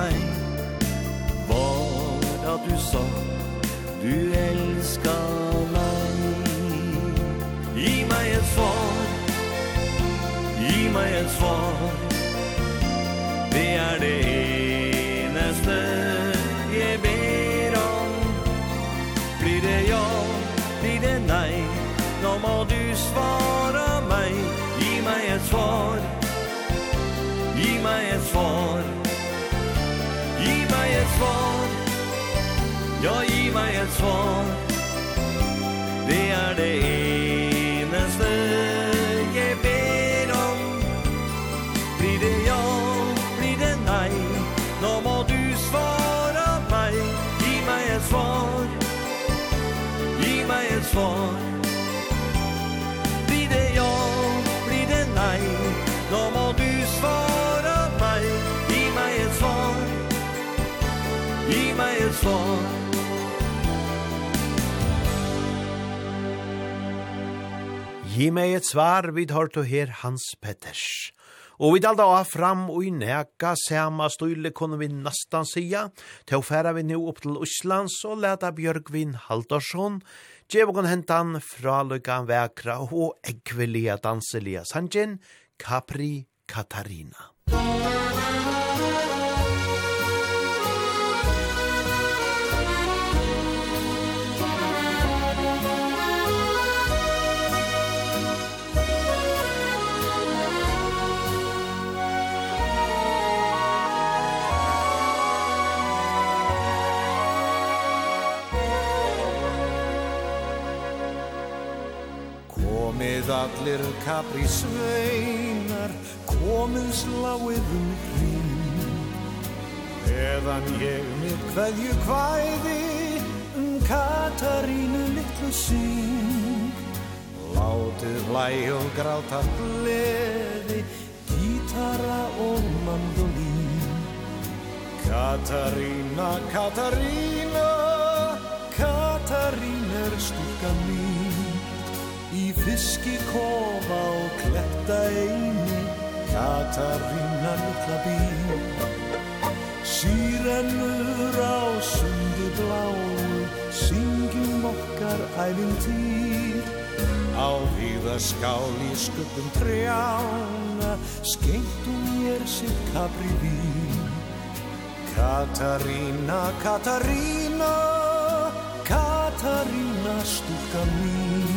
meg. Var at du sa Du elska meg? Gi meg et svar. Gi meg et svar. Det er det eneste jeg ber om. Blir det ja, blir det nei Nå må du svara meg. Gi meg et svar. Gi meg et svar mig ett svar. Ja, giv mig ett svar. Det är det ena for Gi meg et svar vi tar til her Hans Petters. Og vi dalda av fram og i neka sama style kunne vi nastan sia, til å færa vi nu opp til Øslands og leta Bjørgvin Haldorsson, djevokon hentan fra lukkan vekra og ekvelia danselia sanjen, Capri Katarina. Musik allir kapri sveinar komið sláið um hring. Eðan ég mitt kveðju kvæði um Katarínu litlu syng Látið hlæ og gráta gleði gítara og mandolín. Katarína, Katarína Katarín er stúka mín fiski fiskikova og kletta eini Katarina lukla bí Sýrennur á sundi bláu Syngjum okkar ævintýr Á viða skál í skuggum trjána Skeintum mér sitt kapri vín. Katarina, Katarina Katarina stúlka mín.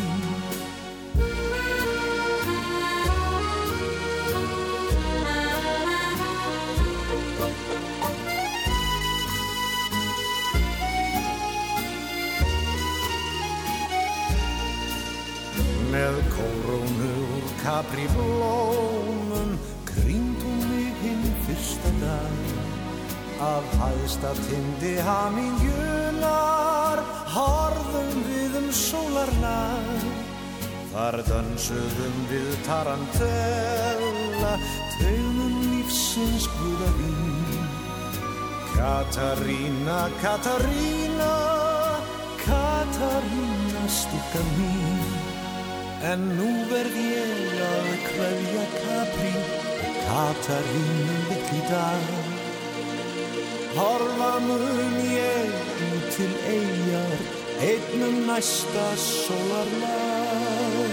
med koronu kapri blómum kringt um mig hinn fyrsta dag. Av hæsta tindi hamin junar Harðum við um sólarnar Þar dansuðum við tarantella Tönum lífsins guða vín. Katarina, Katarina Katarina stukka mín. En nú verð ég að kveðja Capri Katarínu litt í dag Horfa mun ég út til eigar Einnum næsta solarlag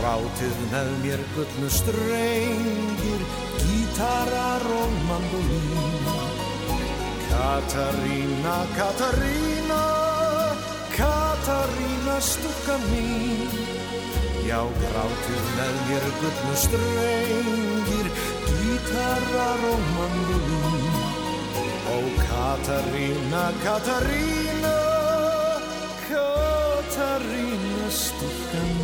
Rátið með mér gullnu strengir Gítarar og mandolin. Katarina, Katarina. Katarina stukka mín. Já, grátur með mér guttnum strengir Gítarar og mandolín. Ó, Katarina, Katarina Katarina stukka mín.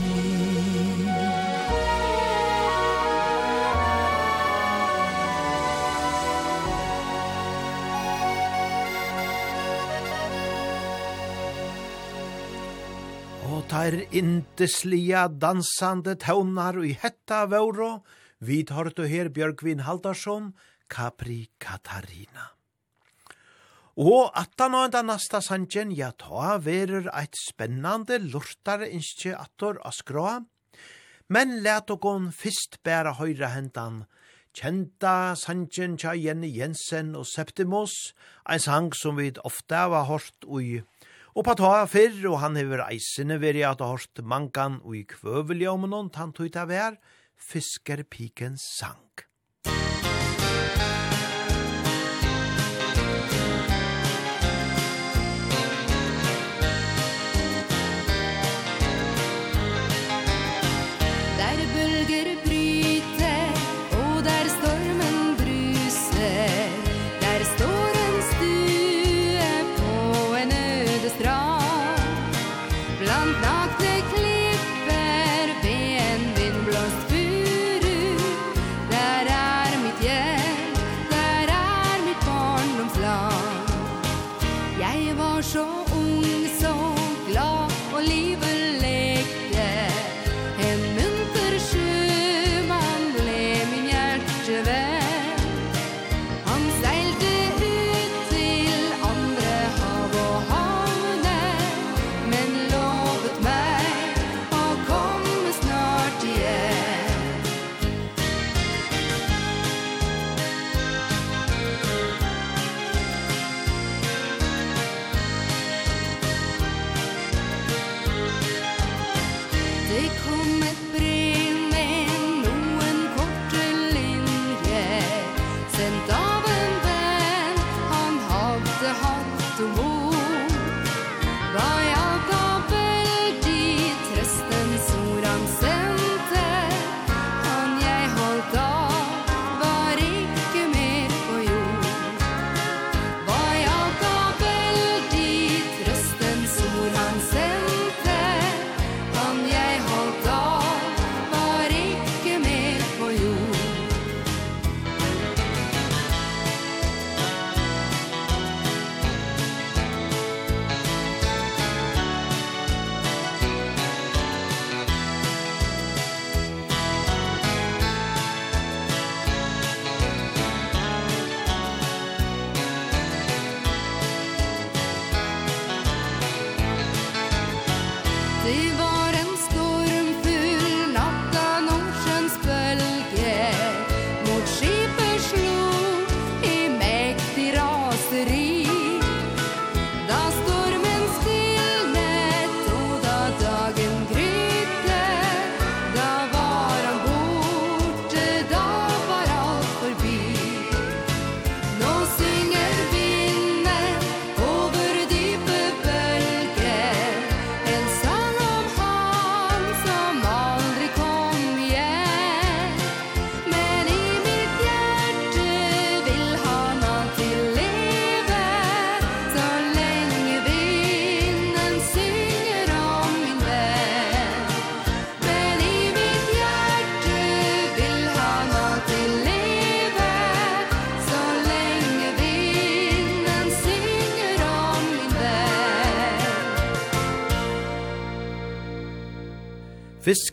Og tar indeslia dansande tøvnar i hetta våro, vi tar du her Bjørkvin Haldarsson, Capri Katarina. Og attan og enda nasta sanjen, ja ta verur eit spennande lortare innskje attor a skroa, men let gon fyrst bæra høyra hendan, kjenta sanjen tja Jenny Jensen og Septimus, ein sang som vi ofte har hørt ui Og på ta fyrr, og han hever eisene veri at hårst mankan og i kvøvelja om noen tant ut av fisker piken sank.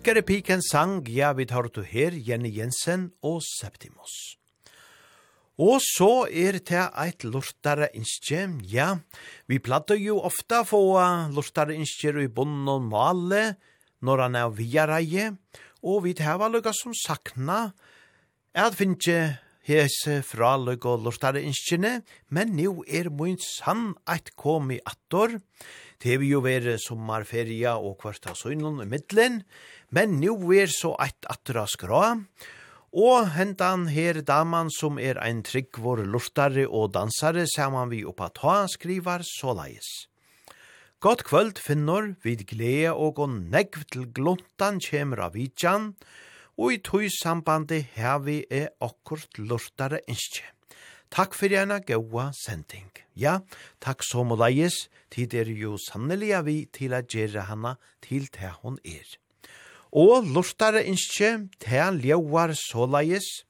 Tyskere piken sang, ja, vi tar du her, Jenny Jensen og Septimus. Og så er det eit lortare innskje, ja. Vi platter jo ofta få lortare innskje i bonden og male, når han er viareie, og vi hava lukka som sakna, at finnje hese fra lukka og lortare innskjene, men nu er mun sann eit kom i attor, Det vil jo være sommerferie og kvarta søgnen i middelen, Men nu er så eit atra skra, og hentan her daman som er ein tryggvor lortare og dansare saman vi oppa ta skrivar såleis. Godt kvöld finnor, vid glede og og negv til gluntan kjemur av vidjan, og i tog sambandi hevi er akkurt lortare innskje. Takk fyrir hana gaua sending. Ja, takk som og leis, tid er jo sannelig vi til a gjerra hana til det hon er og lortare innskje til ljauar såleis.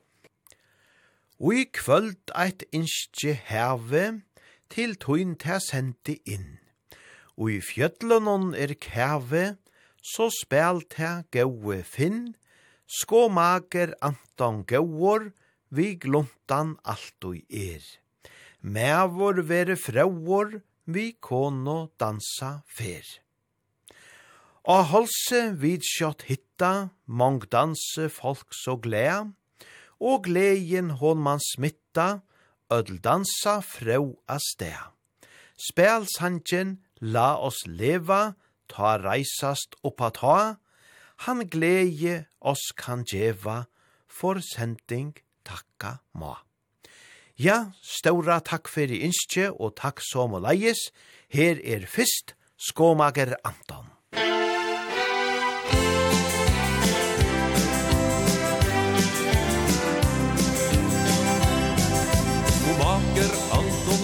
Og i kvöld eit innskje heve til tøyn til sendte inn. Og i fjöllunum er kæve, så spel til gaue finn, skåmager antan gauor, vi gluntan alt og er. Mævor vere frauor, vi kono dansa fer. Og halse vid skjått hitta, mong danse folk så glea, og gleien hon man smitta, ødel dansa frau a stea. Spel sanjen, la oss leva, ta reisast oppa ta, han gleie oss kan djeva, for sending takka ma. Ja, ståra takk fyrir innskje og takk som og leies, her er fyrst, skåmager Anton.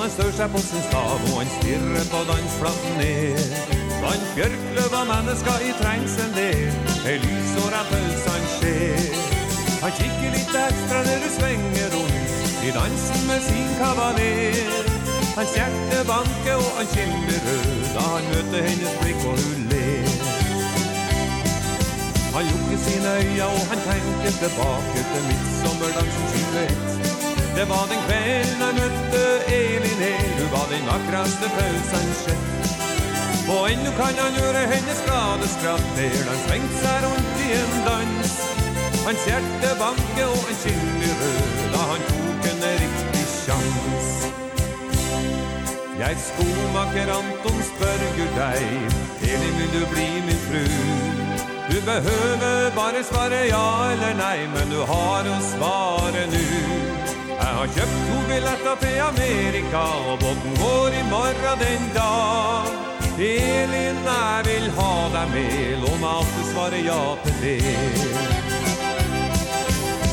han stør seg på sin stav Og han stirrer på dansflaten ned. Blant bjørkløv av menneska i trengsel der Ei lysår av pøls han skjer. Han kikker litt ekstra når du svenger rundt I dansen med sin kavaler Hans hjerte banke og han skimmer rød Da han møter hennes blikk og hun ler. Han lukker sine øya og han tenker tilbake Til midsommerdansen 21 Det var den kväll när mötte Elin her. Du var den vackraste pölsanskett Og ennå kan han gjøre hennes glade skratt Der han svengt seg rundt i en dans. Hans hjerte banke og en kinn i rød Da han tok en riktig sjans. Jeg skomaker Anton spørger deg Elin vil du bli min fru? Du behøver bare svare ja eller nei Men du har å svare nu har kjøpt to billetter til Amerika Og båten går i morgen den dag. Elin, jeg vil ha deg med. Låna alt du svarer ja til det.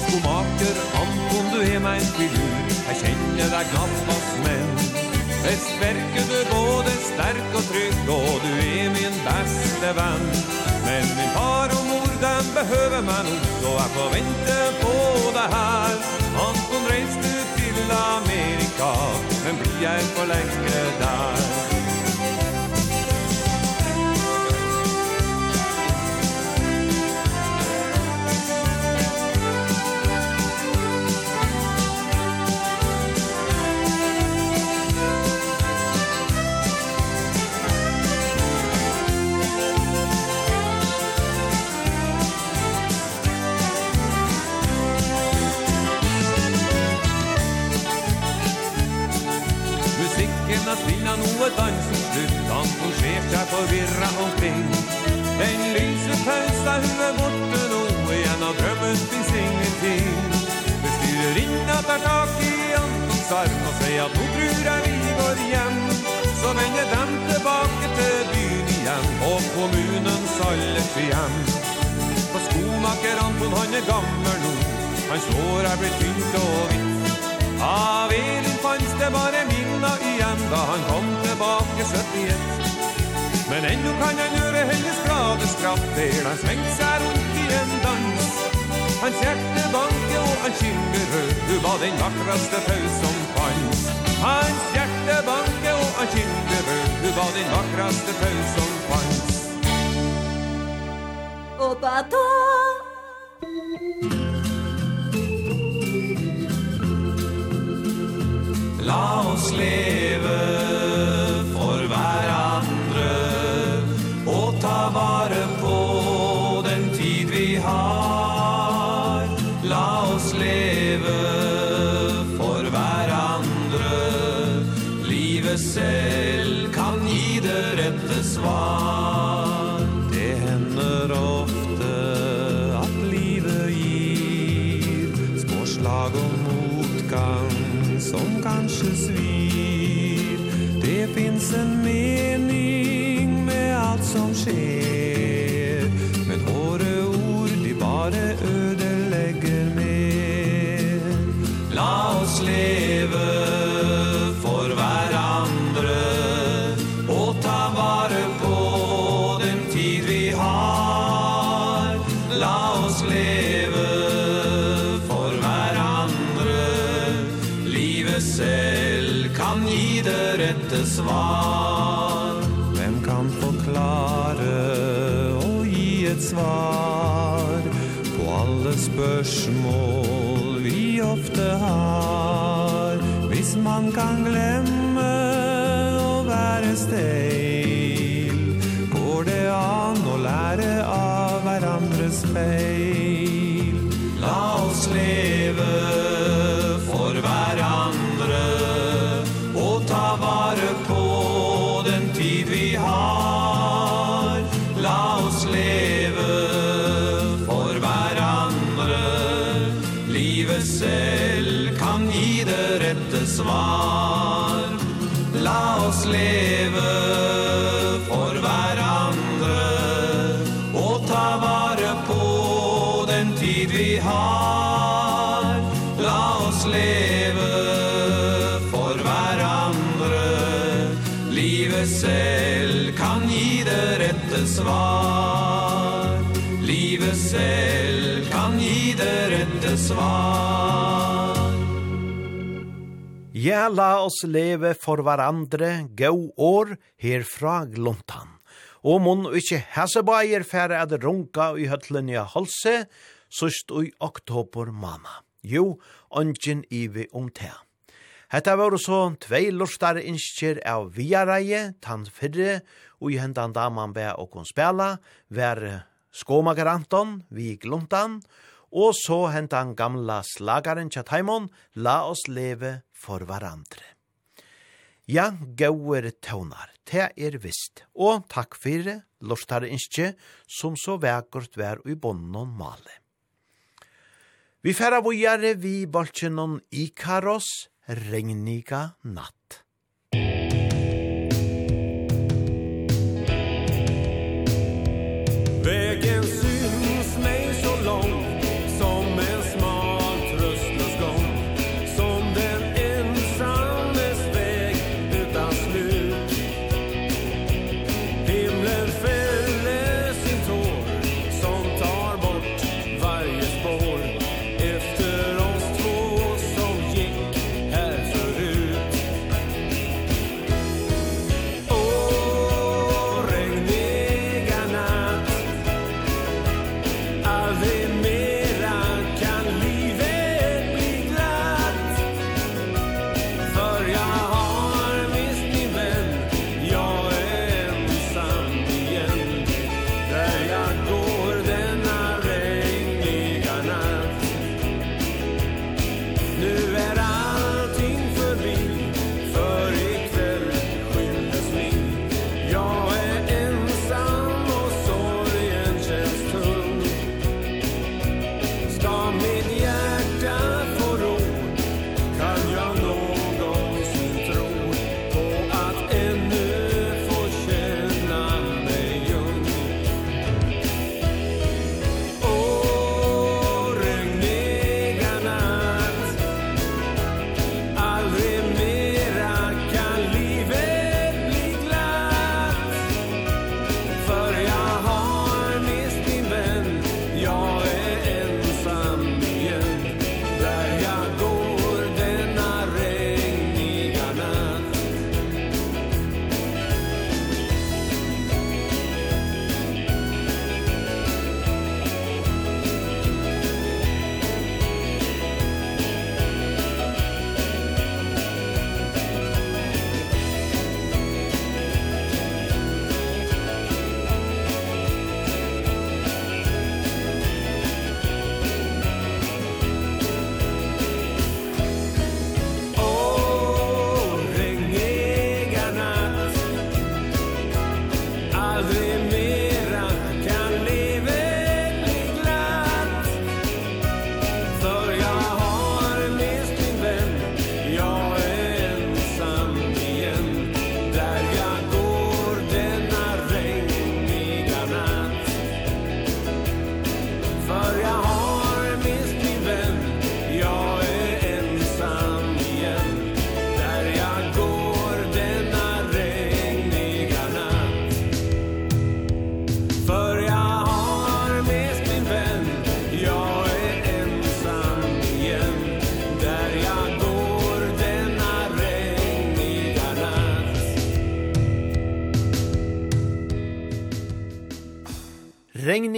Skomaker Anton, du er meg en figur, Jeg kjenner deg knapt hans menn Dess verke du både sterk og trygg Og du er min beste venn. Men min far og mor, den behøver meg nå Så jeg forventer på det her. Anton, reis du till Amerika Men blir jeg for lenge der? på dansen slutt Han dansutflyttan Hon seg forvirra omkring. Den lyse pausa hun er borte nå Igjen av drømmen finnes ingenting Bestyrer inn at er tak i Antons arm Og sier at nå tror jeg vi går hjem. Så vender dem tilbake til byen igjen Og kommunens alle hjem. For skomaker Anton han er gammel nå. Hans hår er blitt tynt og vitt Av Elin fanns det bare minna igjen Da han kom tilbake 71 Men ennå kan han høre hennes glade skrapp. Der han svengt seg rundt i en dans. Han hjerte banke og han kynner rød Du var den vakraste paus som fanns Han hjerte banke og han kynner rød Du var den vakraste paus som fanns Opa, ta! la oss leve Ja, la oss leve for hverandre, gau år, her fra glontan. Og mun ikkje hasebaier færre at runka i høtlen i halse, sust i oktober mamma. Jo, ongen ivi om te. Hetta var så tvei lortare innskjer av viareie, tann fyrre, og i hendan daman be og kon spela, vær skåmagaranton, vi glontan, og så hendan gamla slagaren Tjataimon, la oss leve for hverandre. Ja, gauer tøvnar, te er vist, og takk fyrir, lortare innskje, som så vekkert vær i og male. Vi færa vujare vi bolsjenon Ikaros, regniga natt.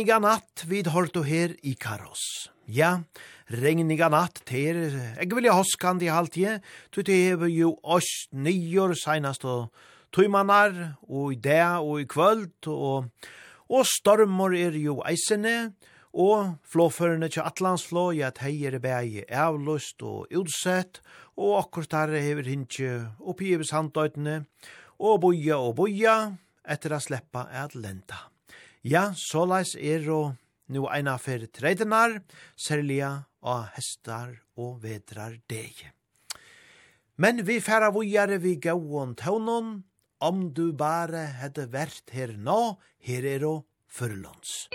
regniga natt vid horto her i Karos. Ja, regniga natt ter, eg vilja hoskandi i halvtje, tu te heve jo oss nýjor seinast og tøymanar, og i dag og i kvöld, og, og stormor er jo eisene, og flåførene til Atlantsflå, ja, teier er bæg avlust og utsett, og akkurat der hever hintje oppi i besandøytene, og boja og boja, etter å sleppa at lenta. Ja, såleis er og nu eina fer treidenar, særliga av hestar og vedrar deg. Men vi færa vujare vi gauon taunon, om du bare hadde vært her nå, her er og fyrlåns.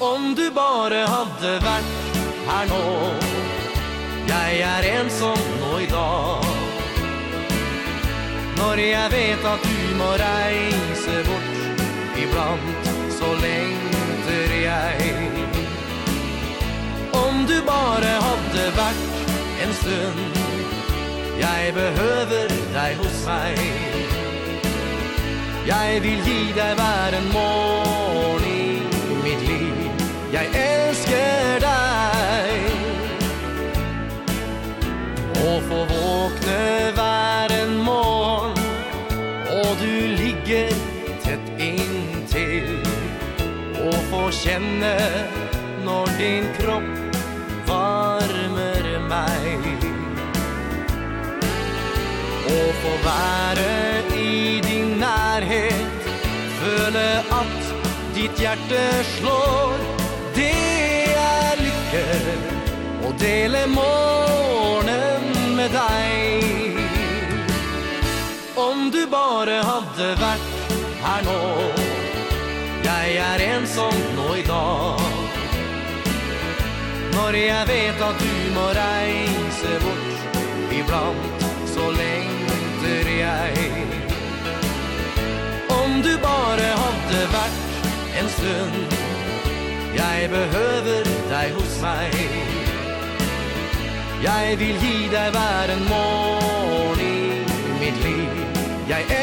Om du bare hadde vært her nå, Jeg är ensom nå idag. Når jag vet att du må reise bort Ibland så lengter jag. Om du bare hadde vært en stund Jeg behøver deg hos meg Jeg vil gi deg hver en morgen i mitt liv. Jeg elsker og få våkne hver en morgen. Og du ligger tett inntil Og få kjenne når din kropp varmer meg. Og få være i din nærhet Føle at ditt hjerte slår. Det er lykke Å dele morgenen med deg Om du bare hadde vært her nå. Jeg er ensom nå idag Når jeg vet at du må reise bort Iblant så lengter jeg. Om du bare hadde vært en stund Jeg behøver deg hos meg. Jeg vil gi deg hver en morgen i mitt liv. Jeg elsker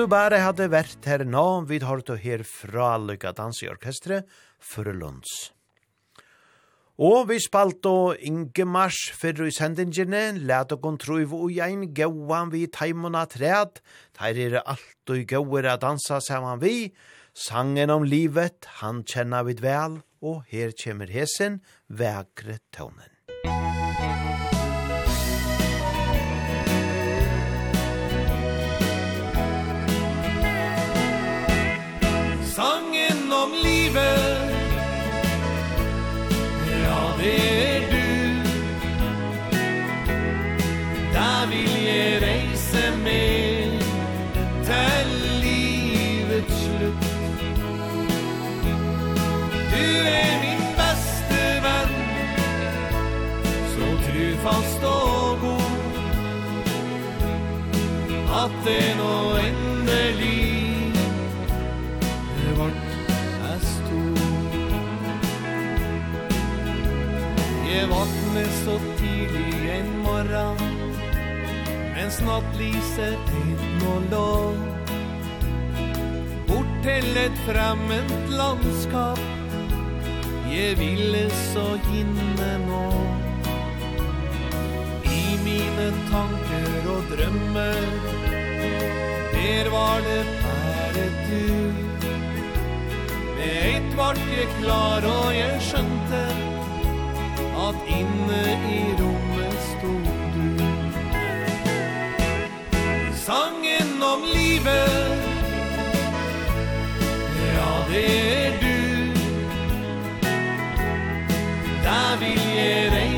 du bare hadde vært her nå, vi har du her fra Lykka Dans i Orkestre, Førelunds. Og vi spalt og Inge Mars fyrir i sendingene, let og kontruiv og ein gauan vi taimona træd, der er alt og gauer a dansa saman vi, sangen om livet, han kjenna vid vel, og her kjemmer hesen, vekre tånen. Musikk at det nå endelig. Er vart jeg stod Jeg vakne så tidlig en morgen. Mens nattlyset inn og lå. Bort til et fremmed landskap. Jeg ville så ginne nå mine tanker og drømmer. Der var det bare du. Med ett vart jeg klar og jeg skjønte At inne i rommet stod du. Sangen om livet Ja, det er du. Der vil jeg reise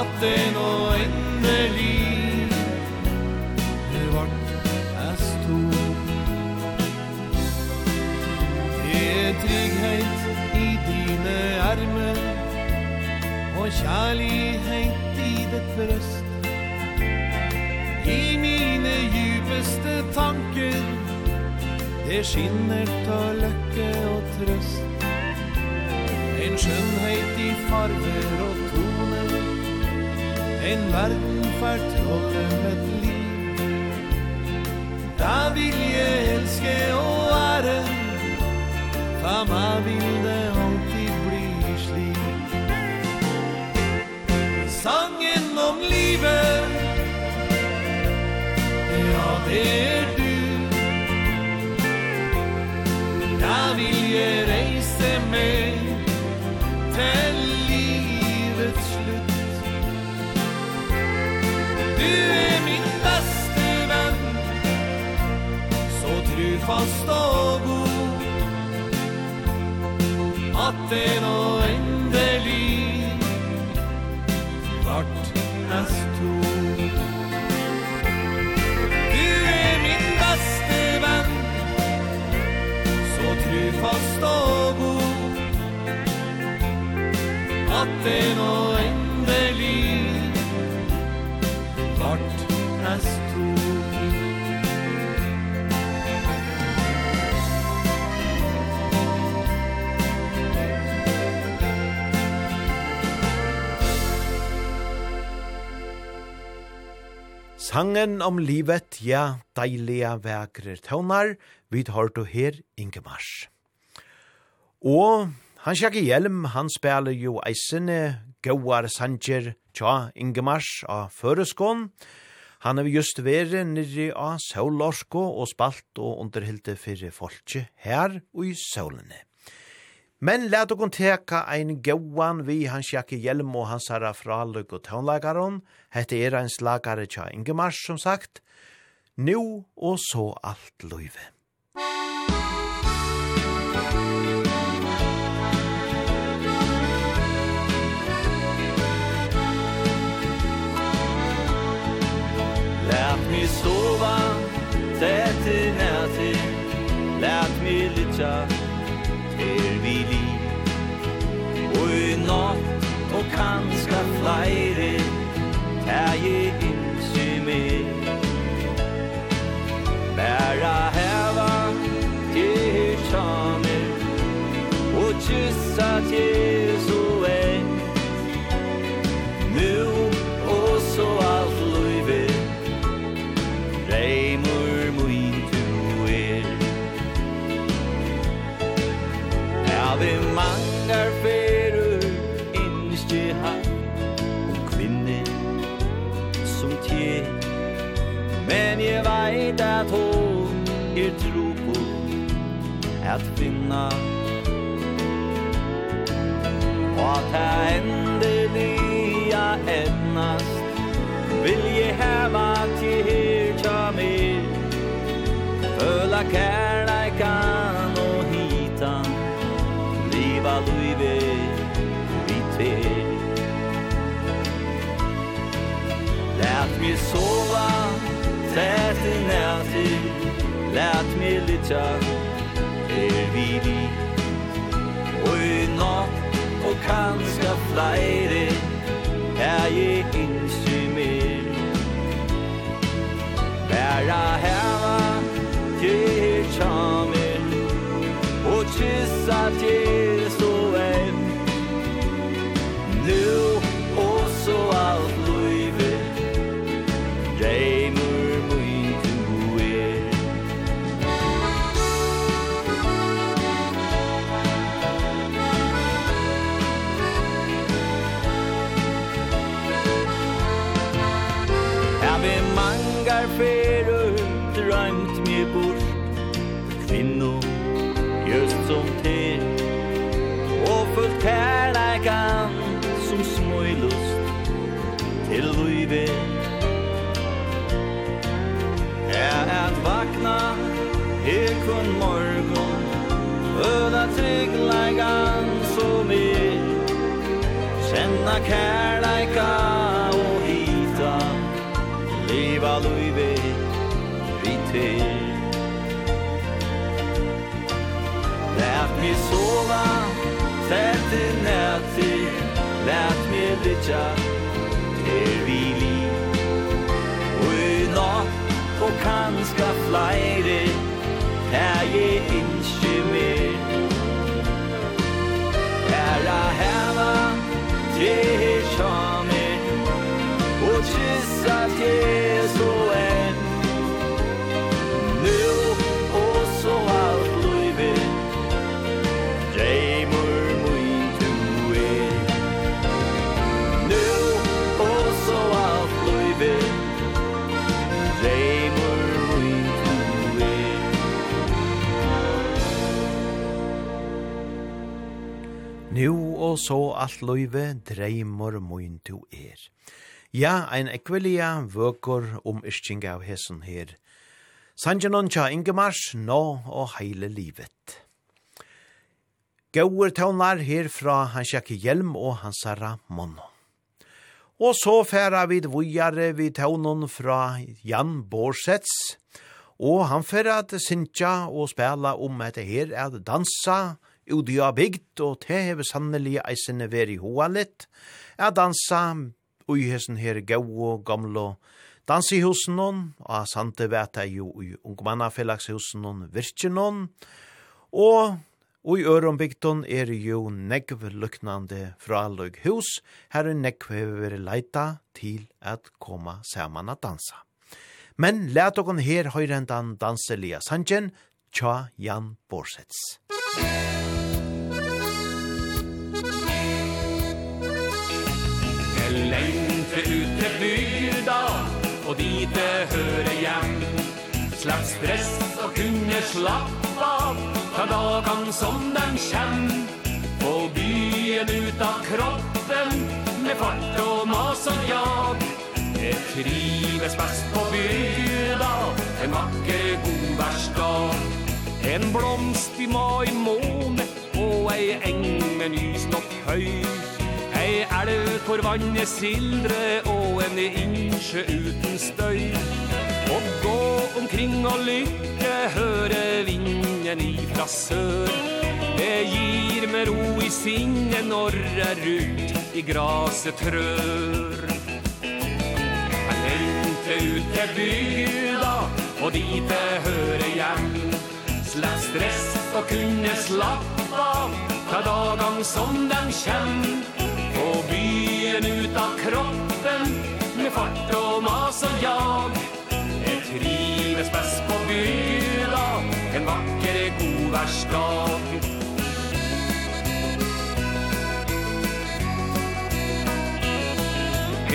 at det nå endelig. Det vart jeg sto Det er trygghet i dine armer Og kjærlighet i ditt brøst. I mine djupeste tanker Det skinner til løkke og trøst. En skjønnhet i farver og tog En verden fortroller med liv. Da vil jeg elske og ære. Fama vil det alltid bli slik. Sangen om livet. Ja, det er du. Da vil jeg reise med. Til fast og god At det nå endelig Vart hans to Du er min beste venn. Så trufast og god At det nå endelig Sangen om livet, ja, deilige vekrer tøvnar, vi tar du her Ingemars. Og han sjekker hjelm, han spiller jo eisene, gauar sanger, tja Ingemars av Føreskån. Han har just vært nirri av Saulorsko og spalt og underhilde fyrir folket her og i Saulene. Men let okon teka ein gauan vi hans Jakke Hjelm og hans herra fraløk og tånleikaron. Hette er ein slagare tja Ingemars, som sagt. Nu og så alt løyve. Lært mig sova, tätt i nærtid, lært mig lytja, er vi liv Og i natt og kanska flere Er jeg innsi med Bæra heva til tjamer Og kyssa til Langar ferur innist hatt han Og kvinne som tje Men jeg veit at hon er tro på At finna. Og at det endelige etnast Vil jeg heva til her tja mer Føla kærleikan till Lät mig sova Tät i nätet Lät mig lytja Er vi di Og i natt Og kanska flere Er jeg innsy mer Bæra heva Til tjamer Og kyssa til kærleika og hita Leva luive vi til. Lät mig sova Fält i näti Lät mig litja Til vi liv Og i natt Og kanska flere Her jeg چشامه و چه سطح سوئن نو og så alt løyve dreimor moin to er. Ja, ein ekvelia vøkur om isching av hessen her. Sanjanon tja Ingemars, nå og heile livet. Gauur taunar her fra hans jakke hjelm og hans herra monno. Og så færa vid vujare vid taunon fra Jan Borsets, og han færa at syntja og spela om etter her, at dansa, ut i avbygd, og det hever sannelig eisene veri hoa litt, er dansa ui hesen her gau og gamlo dans i husen hon, og sante vet jeg jo ui ungmannafellagshusen hon virkjen hon, og Og i Øronbygdon er jo negv luknande fraløg hus, her er negv hever leita til at koma saman at dansa. Men let okon her høyrendan danselia sanjen, tja Jan Borsets. Musikk Längre ut til bygda og dit det hører hjem Slapp stress og kunne slappa av Ta dagen som den kjem På byen utav kroppen Med fart og mas og jag. Det trives best på bygda En vacker god världsdag En blomst i mai måne Og ei eng med nyslått høy Ei elv for vannet sildre og en innsjø uten støy. Og gå omkring og lykke, høre vinden ifra sør. Det gir meg ro i sinnet når jeg rundt i graset trør. Jeg lengte ut til bygda, og dit jeg hører hjem. Slapp stress og kunne slappe av, ta dagene som de kjenner Och byen utav kroppen Med fart och mas och jag. Jag trives bäst på Gula En vacker godvärsdag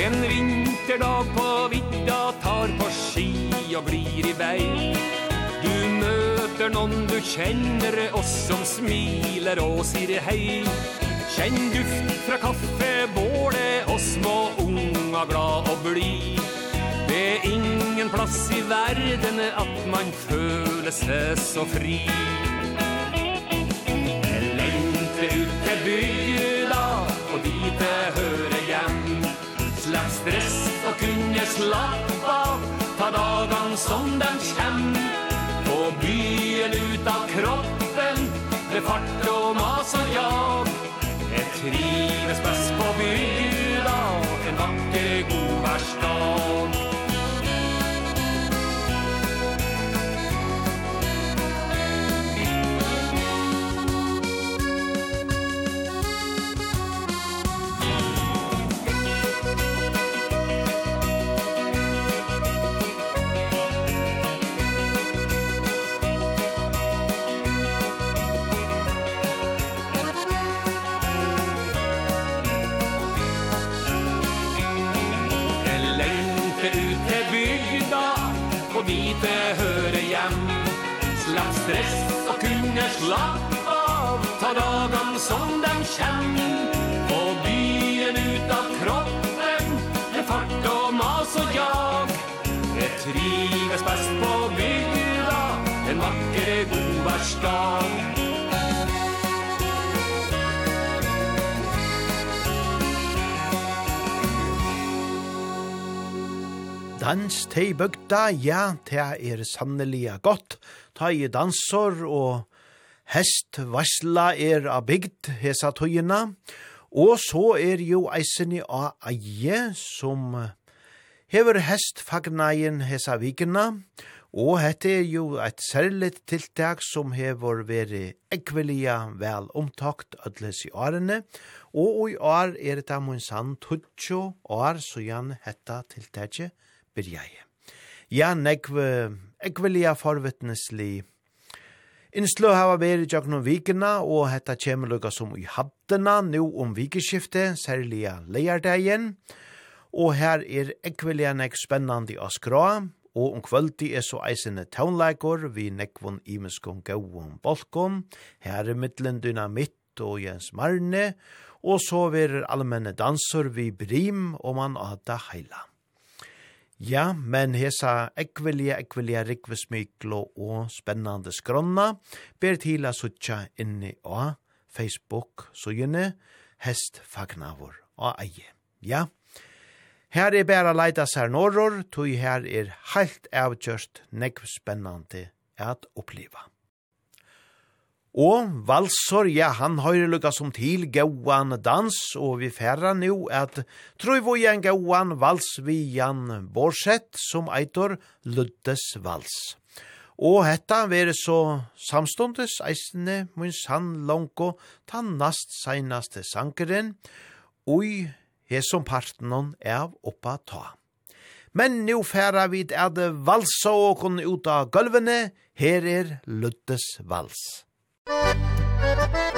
En vinterdag på vidda Tar på ski och blir i vei Du møter någon du känner Och som smiler och säger hej. Kjenn duft fra kaffebålet Og små unga glad og bli. Det er ingen plass i verden At man føler seg så fri. Jeg lengter ut til bygda Og dit jeg hører hjem. Slapp stress og kunne slapp av Ta dagen som den kjem På byen ut av kroppen Med fart og mas og jag trives best på bygda En vakker, god værsdag stress og kunne slapp av. Ta dagen som den kjem Og byen ut av kroppen. Med fart og mas og jag. Jeg trives best på bygda En vakre godværsdag Dans til bøgda, ja, det er sannelig godt ta i dansor og hest varsla er av bygd hesa tøyina, og så er jo eisen av eie som hever hest fagnaien hesa vikina, og hette er jo et særligt tiltak som hever veri ekvelia vel omtakt ødles i årene, og i år er det amunsan tutsjo år så jan hetta tiltaket byrjeie. Ja, nekve ekvelia forvittnesli. Innslø hava veri jagnu vikina, og hetta kjemur lukka som i haddena, nu om vikeskifte, særliga leiardegjen, og her er ekvelia nek spennandi av skra, og om kvöldi er så eisende taunleikor, vi nekvon imeskon gauon bolkon, her er mittlen dynamitt og Jens Marne, og så verer allmenne danser vi brim, og man ada heila. Ja, men hesa ekvelia, ekvelia, rikvesmyklo og spennande skronna ber til a suttja inni á Facebook sujunne hest fagnavur og eie. Ja, her er bæra leida sær norror, tog her er heilt avgjørst nekv spennande at oppliva. Og valsor, ja, han høyre lukka som til gauan dans, og vi færra nu at Trøyvojan gauan vals vi Jan Borsett, som eitor Luddes vals. Og hetta vere så samstundes eisne mun sann langko ta nast seinaste sankeren, ui hesom partnon av oppa ta. Men nu færa vi at valsa og kon ut av gulvene, her er Luddes vals. Musik.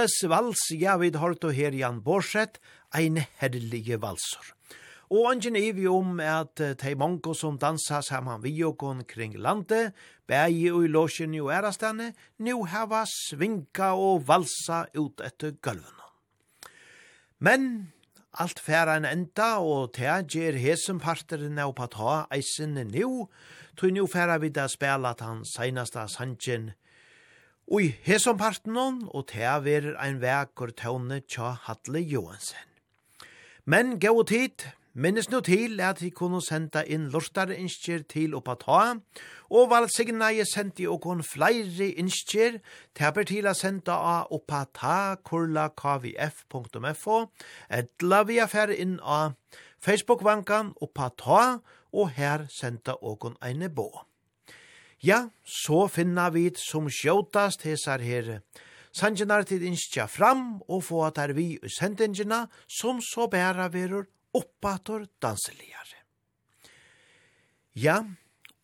Gottes vals, ja, vi har hørt her Jan Borseth, ein herlige valsor. Og angen er vi om at de mange som dansa saman vi og kring landet, bægi og i låsjen og ærastane, nu hava svinka og valsa ut etter gulvene. Men alt færa en enda, og ta gjer hesen parteren av pata eisen nu, tog nu færa vi da spela at tan seinasta sanjen Og i hesom og te ver ein vekur tåne tja Hatle Johansen. Men gau tid, minnes nu til at vi kunne senda inn lortare innskjer til oppa ta, og valsigna jeg sendi kun flere innskjer, teper til a senda a oppa ta kurla kvf.fo, etla vi affær inn a Facebook-vankan oppa ta, og her senda okon eine bo. Ja, så finna vi som sjåtast hesar her, Sangenar til innskja fram og få at er vi i sendingina som så bæra verur oppator danseligare. Ja,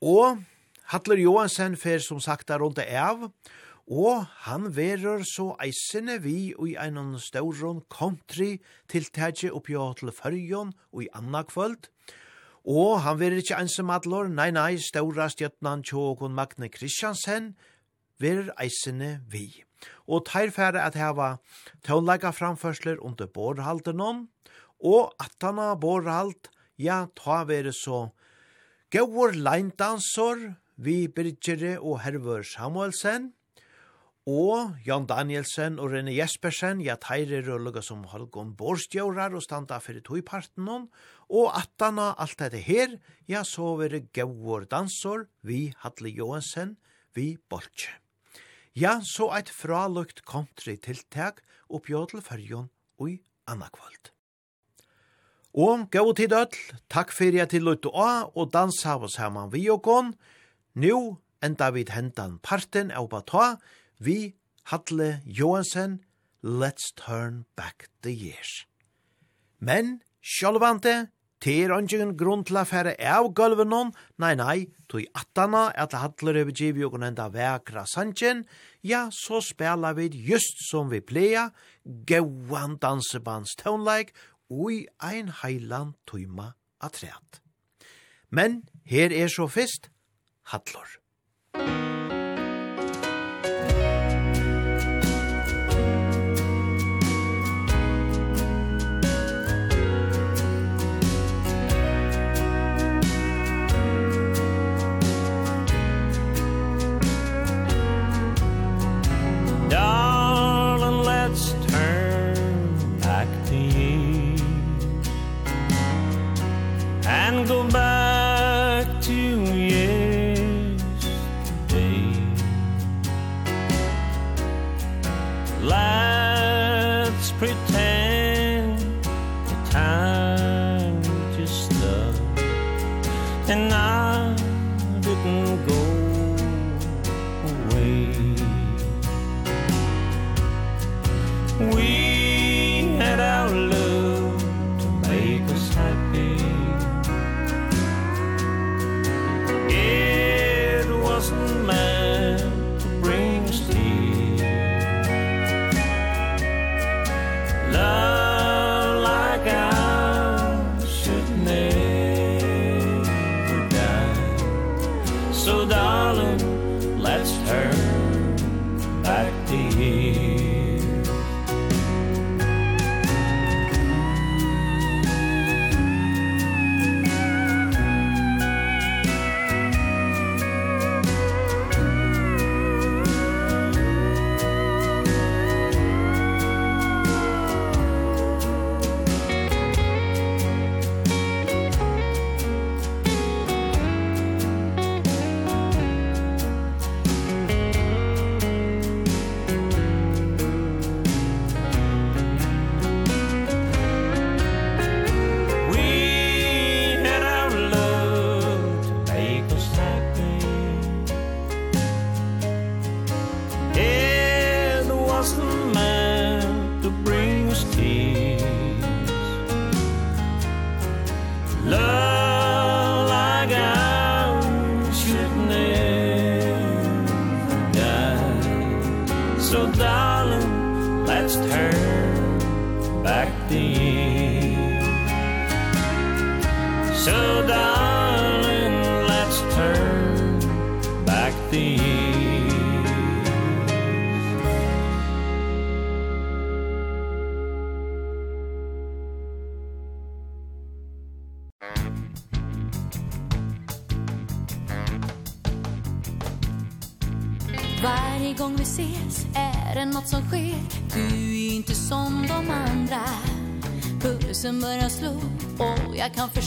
og Hattler Johansen fer som sagt er rundt av, og han verur så eisene vi i einan stauron country tiltagje oppjå til fyrjon og i anna kvöld, og Og han verir ikkje einsam atlor, nei, nei, ståra stjøtnan tjåkon Magne Kristiansen, verir eisene vi. Og teir færre at heva tånleika framførsler under borhalten om, og atana borhald, ja, ta veri så gauur leindansor vi Birgere og Hervør Samuelsen, Og Jan Danielsen og Rene Jespersen, ja, teire er som Holgon Borstjørar og standa fyrir tøyparten hon, og attana alt dette her, ja, så er det gauor dansor, vi Hadle Johansen, vi Bolche. Ja, så eit fralukt country-tiltak oppjådel fyrjon og i annakvald. Og gau tid öll, takk fyrir jeg til Lutte A og dansa av oss herman vi og gån. Nå enda vid hendan parten av Bata, vi, Hatle Johansen, Let's Turn Back the Years. Men, sjálvante, Det er ingen grunn til å fære av gulven noen. Nei, nei, tog attana at hattler over givet og enda vekra sanchen, Ja, så spela vi just som vi pleia, gauan dansebands tøvnleik, ui ein heilan tuima atreat. Men her er så fyrst, hattler. jag kan förstå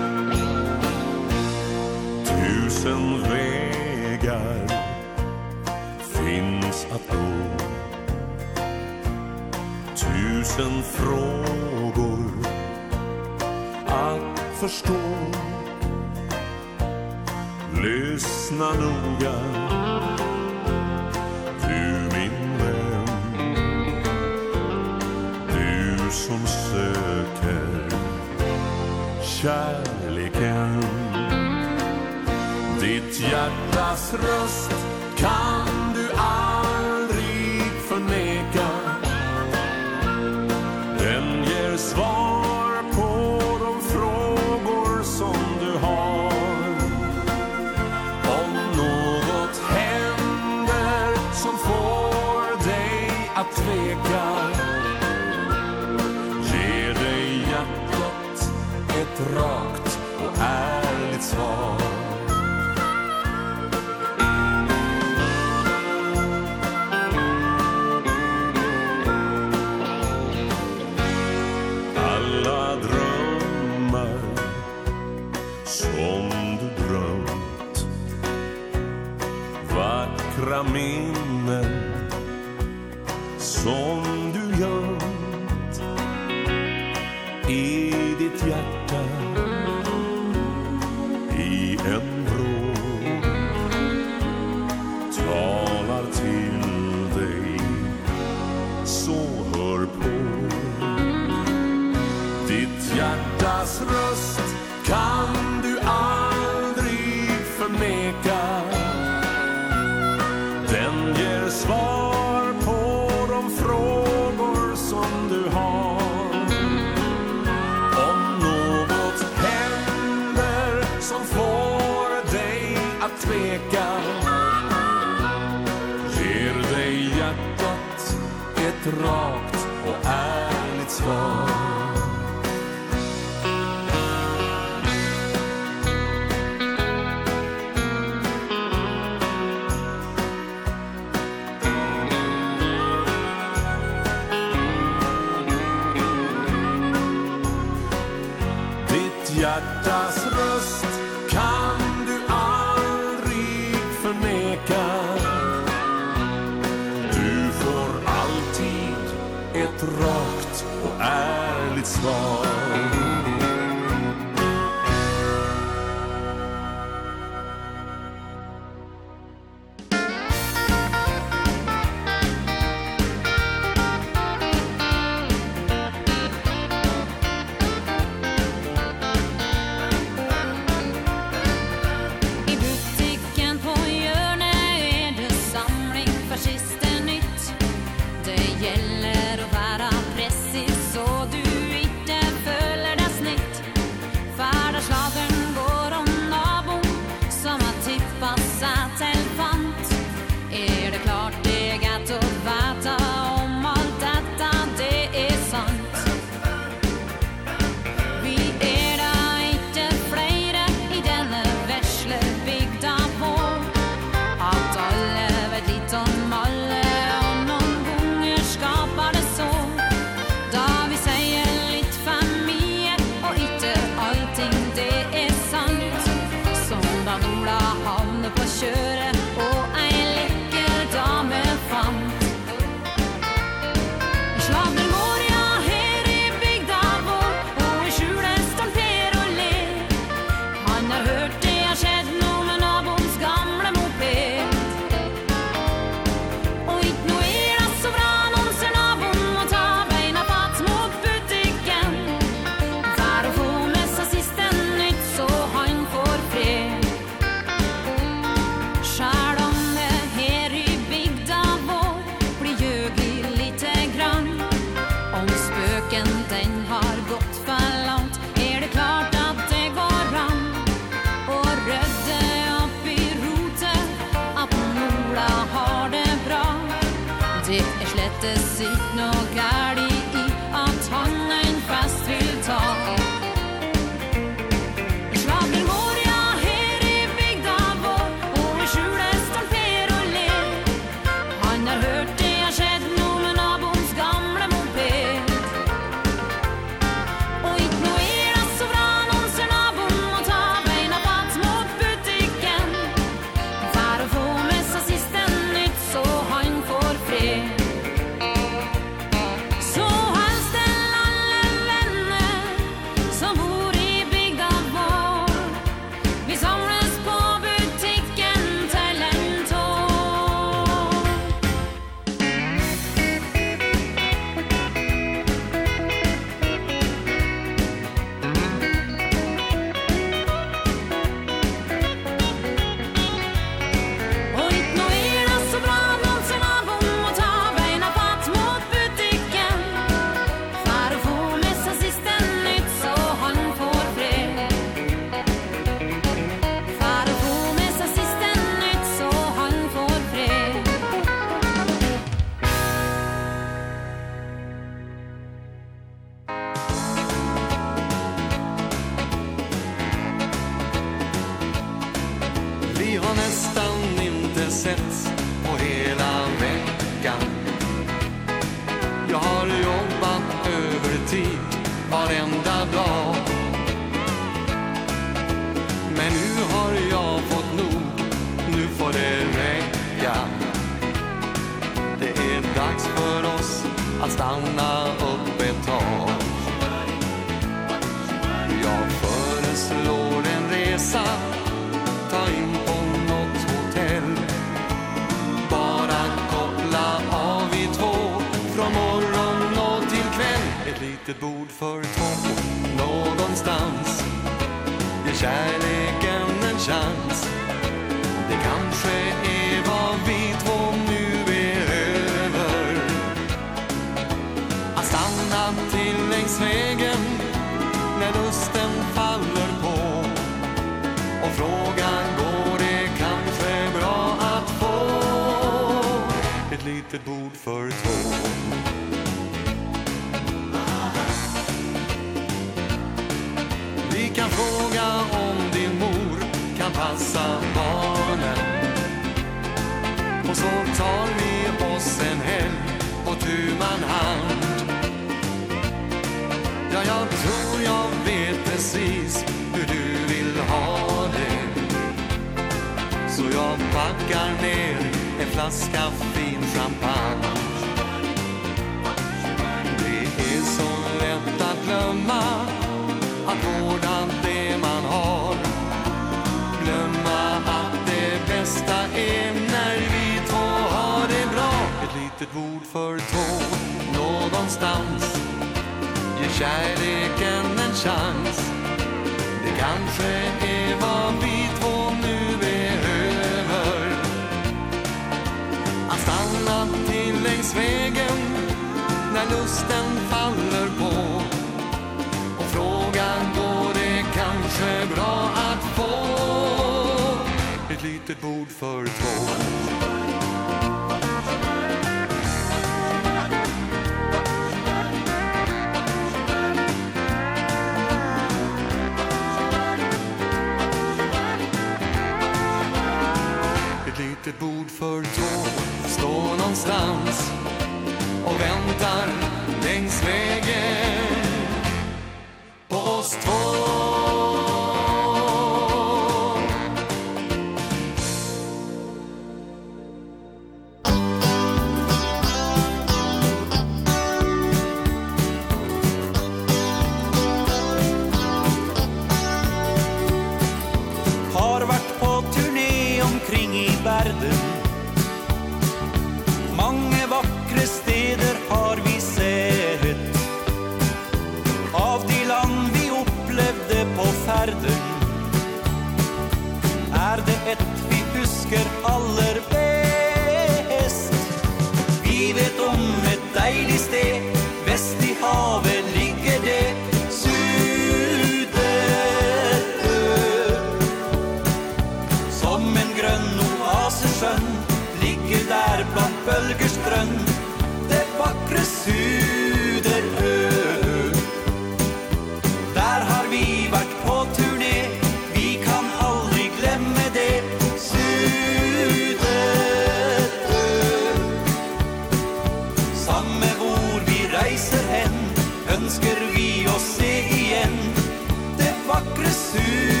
Jesus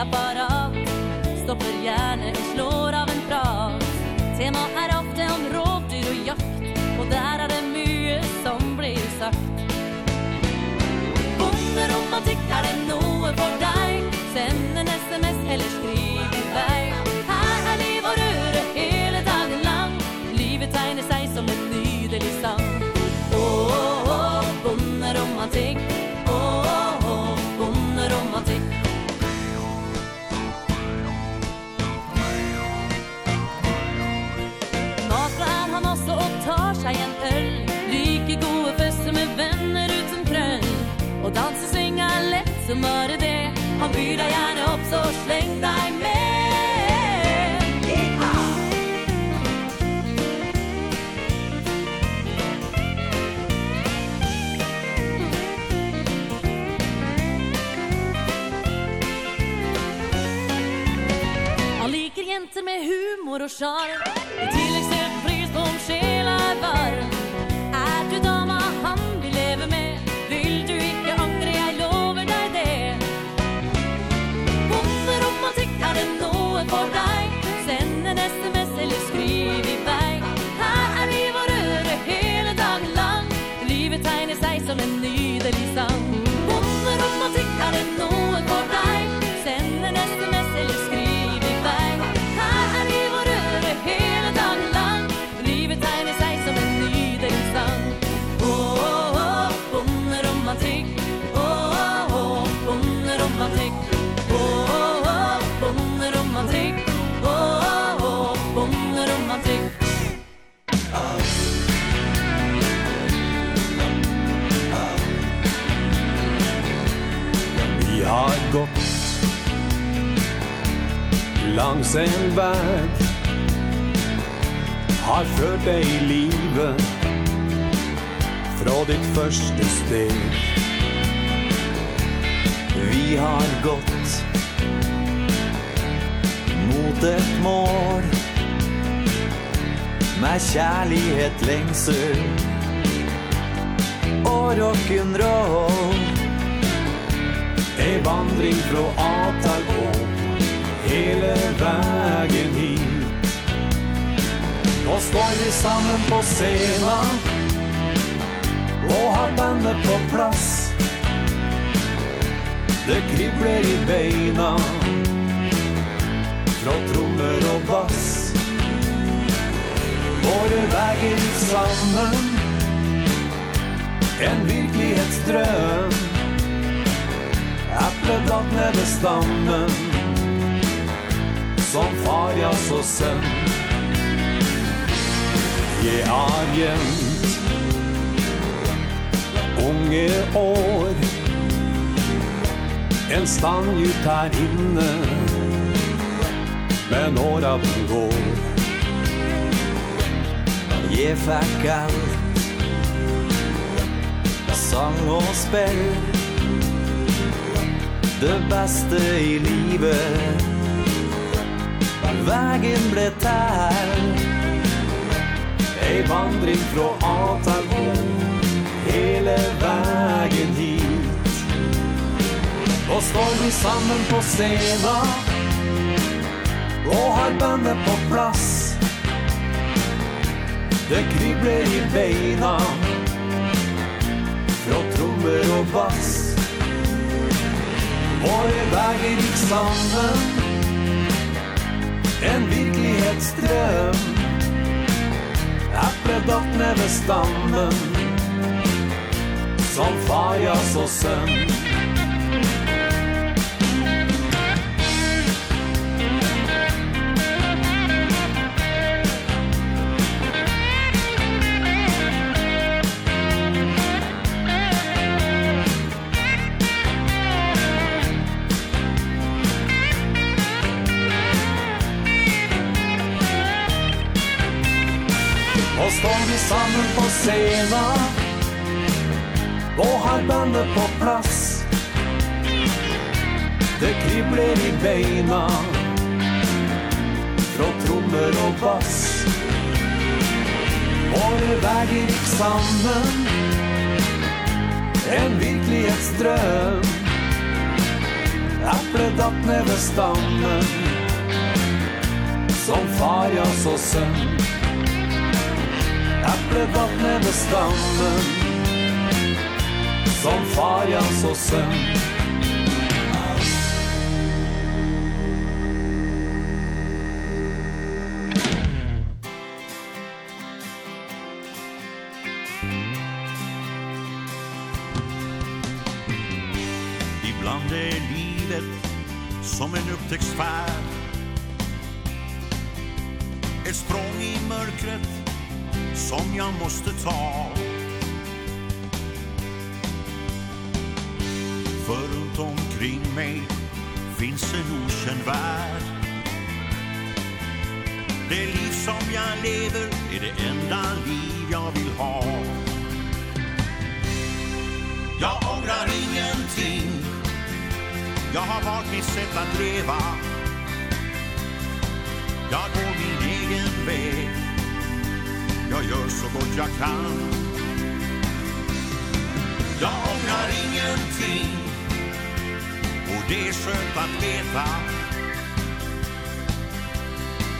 separat Stoppar hjärnet och slår av en prat Tema er ofte om rovdyr og jakt. Og der er det mye som blir sagt. Bonderomantikk, er det noe for deg? Send en sms eller skriv i vei Her er liv og røre hele dagen lang. Livet tegner seg som en nydelig sang Åh, oh, oh, oh, bonderomantikk så mör det. Det Han byr deg gjerne opp, så sleng deg med. Han liker jenter med humor och charm langs en väg Har ført deg i livet Fra ditt første steg Vi har gått Mot et mål Med kjærlighet, lengsel Og rock'n'roll Ei vandring fra A hele vägen hit. Nå står vi sammen på scenen Og har bandet på plass. Det kribler i beina Fra trommer og bass. Våre väger veier sammen En virkelighetsdrøm Äpplet datt ned ved stammen som far ja så sen. Jeg har gjemt Unge år. En stangjut her inne Men åra går. Jeg fikk alt Sang og spell Det beste i livet. Vägen ble tær Ei vandring fra Atalbo Hele vägen hit. Og står vi sammen på scena Og har bandet på plass Det kribler i beina Fra trommer og bass. Våre väger gikk sammen En virklighetsdröm ned ved stammen. Som far ja, så sønn sena Og har bandet på plass. Det kribler i beina. Frå trommer og bass. Og det väger gikk sammen En virkelighetsdrøm Äpplet datt ned ved stammen. Som far, ja, så sønn ble vannet med stammen Som far hans så sønn Ibland är livet som en upptäcktsfärd. Ett språng i mörkret som jag måste ta. För runt omkring mig finns en okänd värld. Det liv som jag lever är det enda liv jag vill ha. Jag ångrar ingenting. Jag har valt mitt sätt att leva. Jag går min egen väg jag gör så gott jag kan. Jag ångrar ingenting. Och det är skönt att veta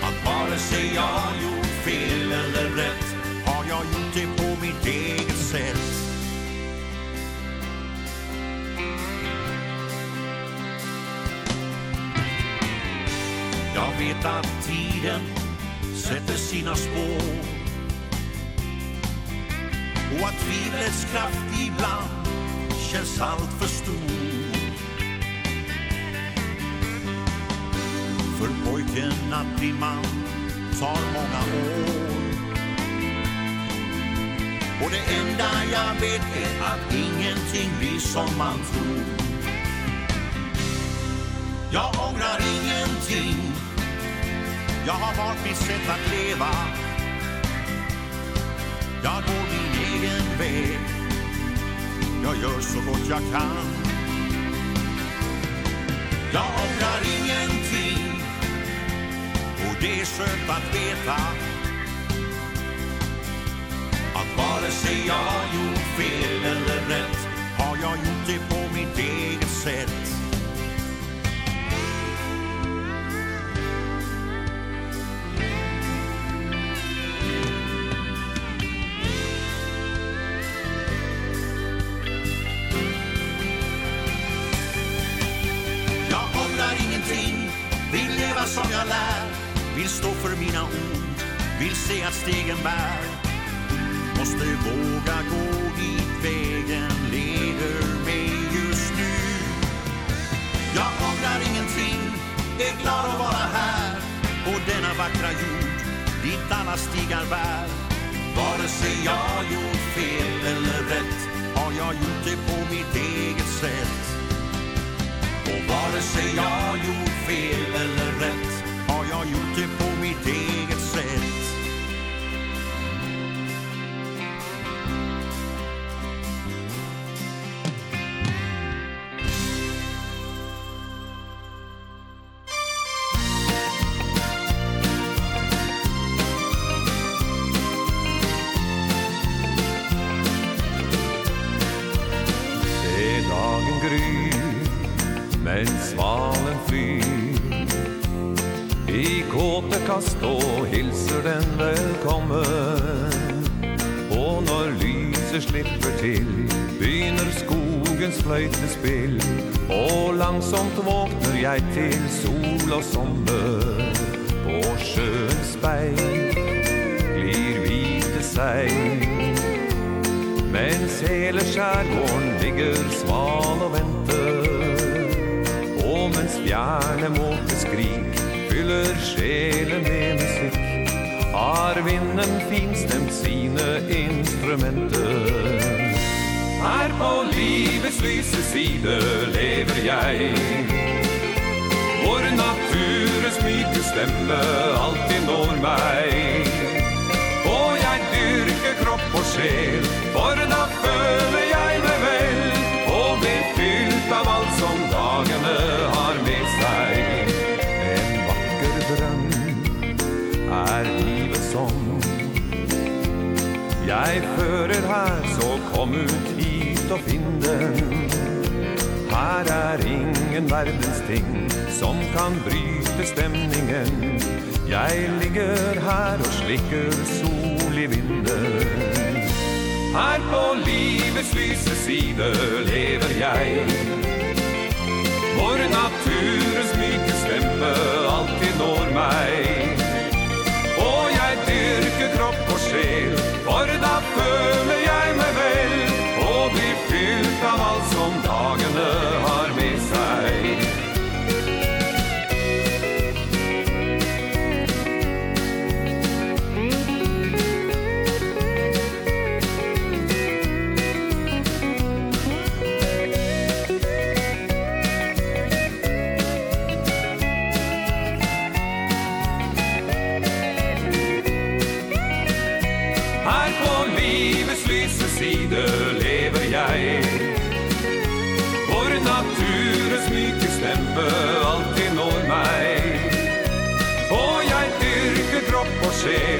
Att vare sig jag har gjort fel eller rätt Har jag gjort det på mitt eget sätt. Jag vet att tiden sätter sina spår. Och att tvivlets kraft ibland känns allt för stor. För pojken att bli man tar många år. Och det enda jag vet är att ingenting blir som man tror. Jag ångrar ingenting. Jag har valt mitt sätt att leva Jag går min jag gör så gott jag kan. Jag ångrar ingenting. Och det är skönt att veta Att vare sig jag har gjort fel eller rätt Har jag gjort det på mitt eget sätt. lär Vill stå för mina ord Vill se att stegen bär. Måste våga gå dit vägen leder mig just nu. Jag ångrar ingenting Är glad att vara här På denna vackra jord Dit alla stigar bär. Vare sig jag gjort fel eller rätt Har jag gjort det på mitt eget sätt. Och vare sig jag gjort fel eller rätt jag gjort det på mitt eget skjærgården ligger sval og venter. Og mens fjerne måkeskrik fyller sjelen med musikk Har vinden finstemt sine instrumenter. Her på livets lyse side lever jeg. Hvor naturens myke stemme alltid når meg. Og jeg dyrker kropp og sjel for Kom ut hit og finn den. Her er ingen verdens ting Som kan bryte stemningen. Jeg ligger her og slikker sol i vinden. Her på livets lyse side lever jeg. Hvor naturens myke stempe alltid når meg. Og jeg dyrker kropp og sjel For da føler bli fyllt av alt som dagene. kjempe alltid når meg Og jeg dyrker kropp og sjel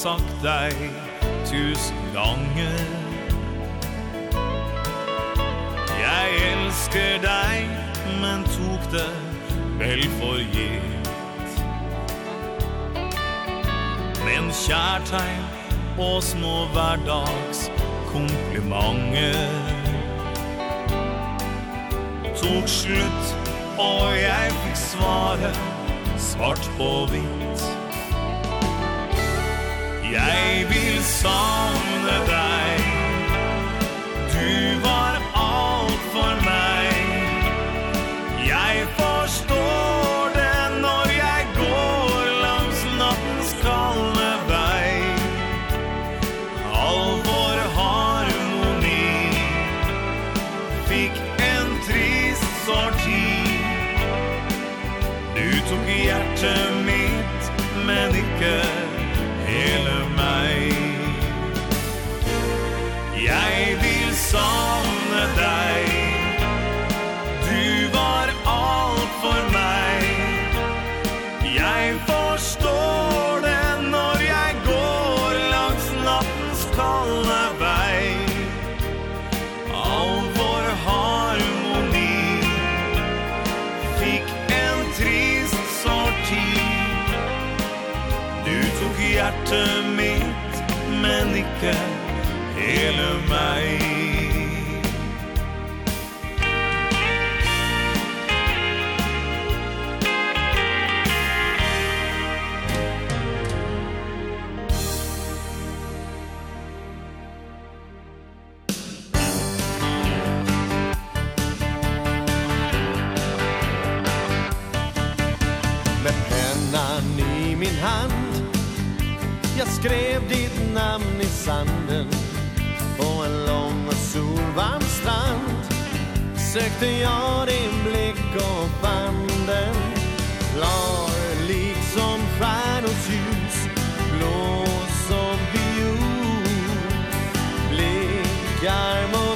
sagt deg tusen ganger. Jeg elsker deg, men tok det vel for gitt. Men kjærtegn og små hverdags komplimenter Tok slutt, og jeg fikk svare svart på hvitt. Jeg vil savne deg. sökte jag din blick och fann den. Klar liksom stjärnors ljus Blå som viol Blickar mot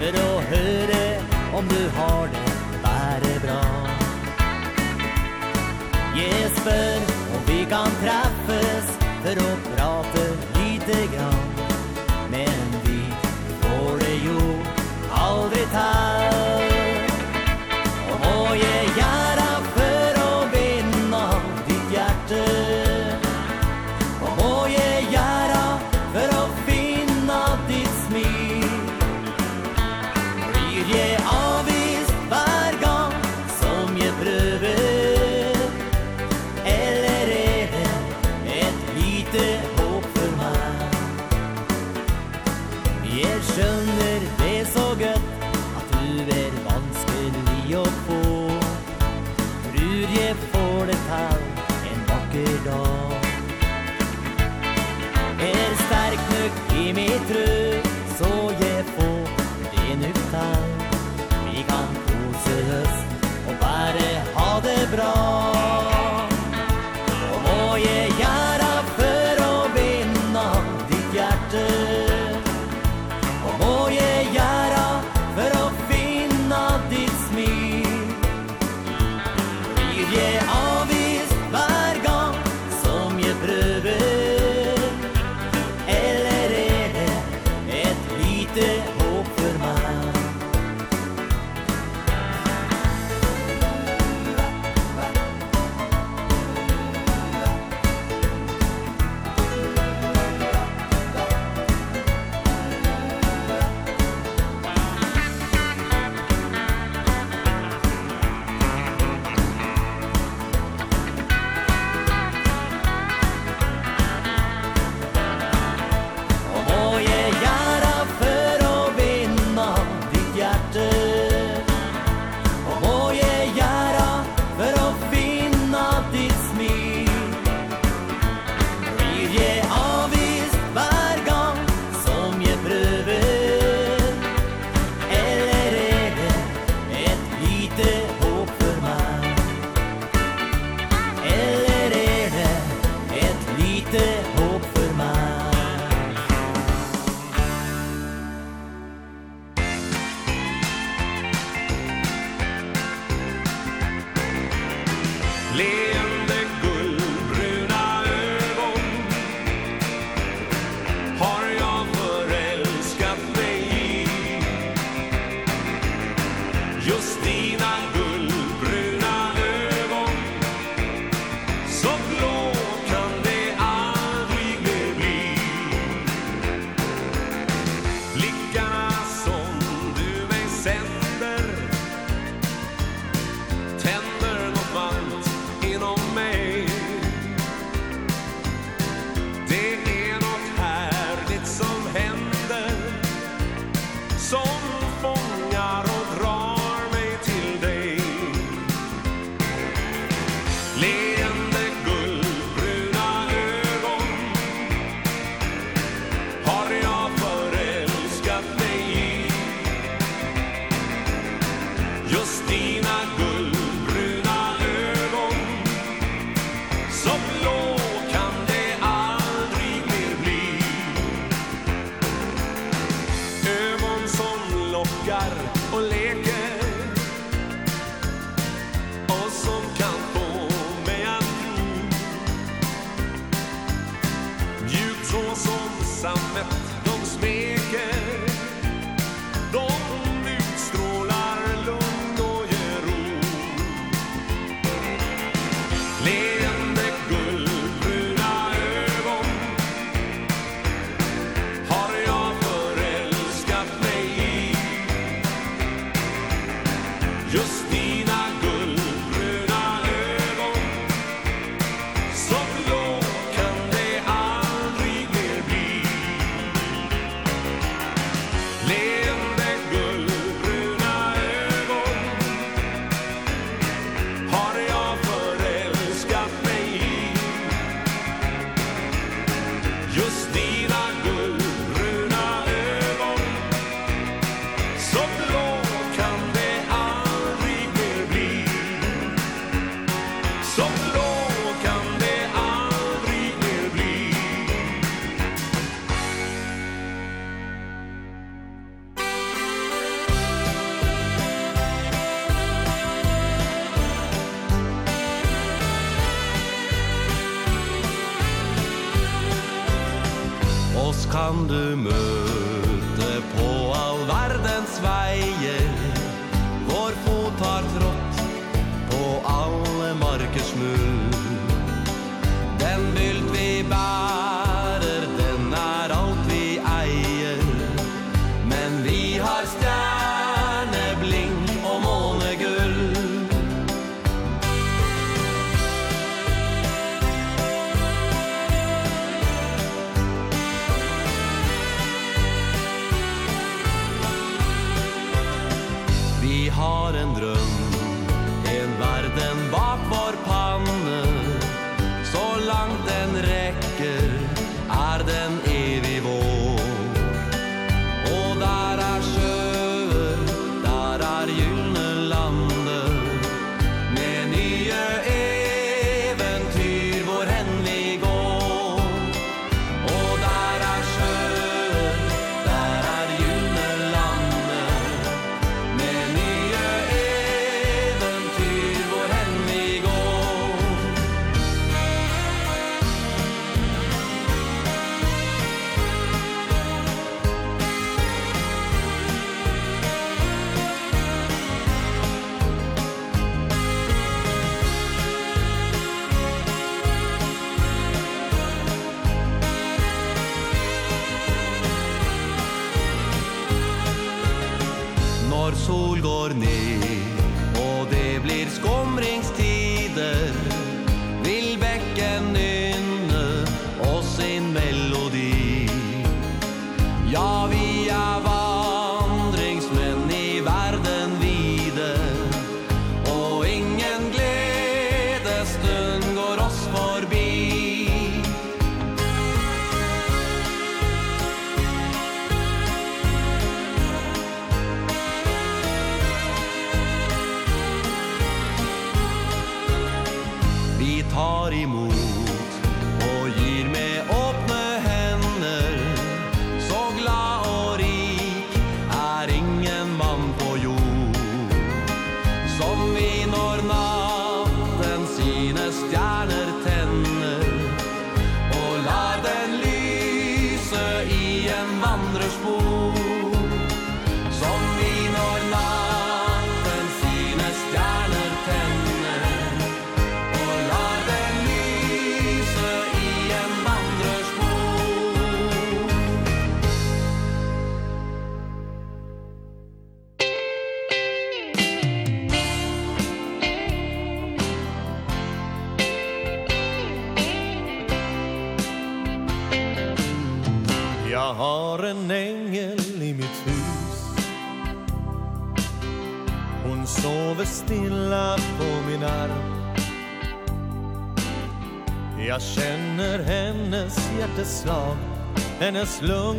För då hör om du har det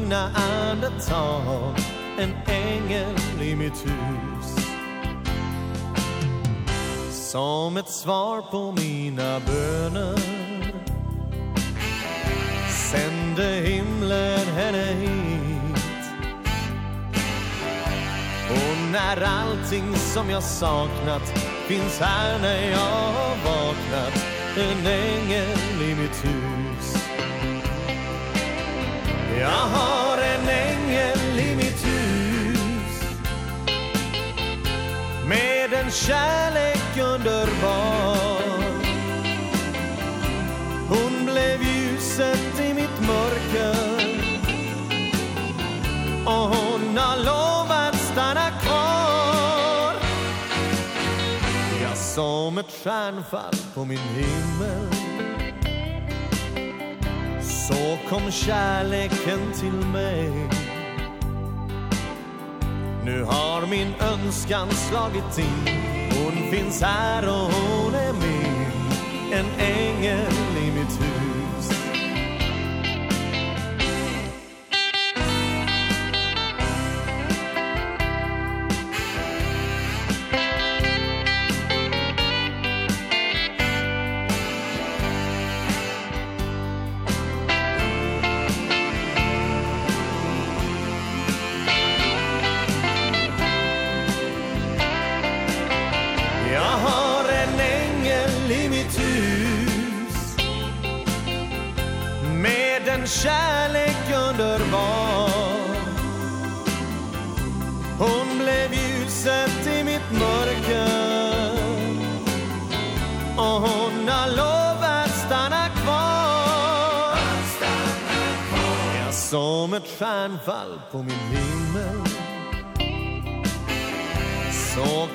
lugna andetag En ängel i mitt hus. Som ett svar på mina böner. Sände himlen henne hit. Och när allting som jag saknat Finns här när jag har vaknat En ängel i mitt hus. Jag har en kärlek underbar. Hon blev ljuset i mitt mörker. Och hon har lovat stanna kvar. Jag som ett stjärnfall på min himmel. Så kom kärleken till mig. Nu har min önskan slagit in Hon finns här och hon är min En ängel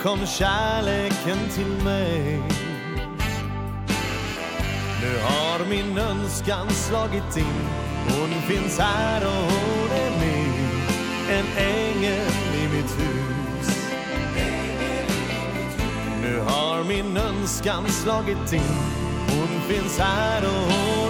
kom kärleken till mig. Nu har min önskan slagit in. Hon finns här och hon är min. En ängel i mitt hus. Nu har min önskan slagit in. Hon finns här och hon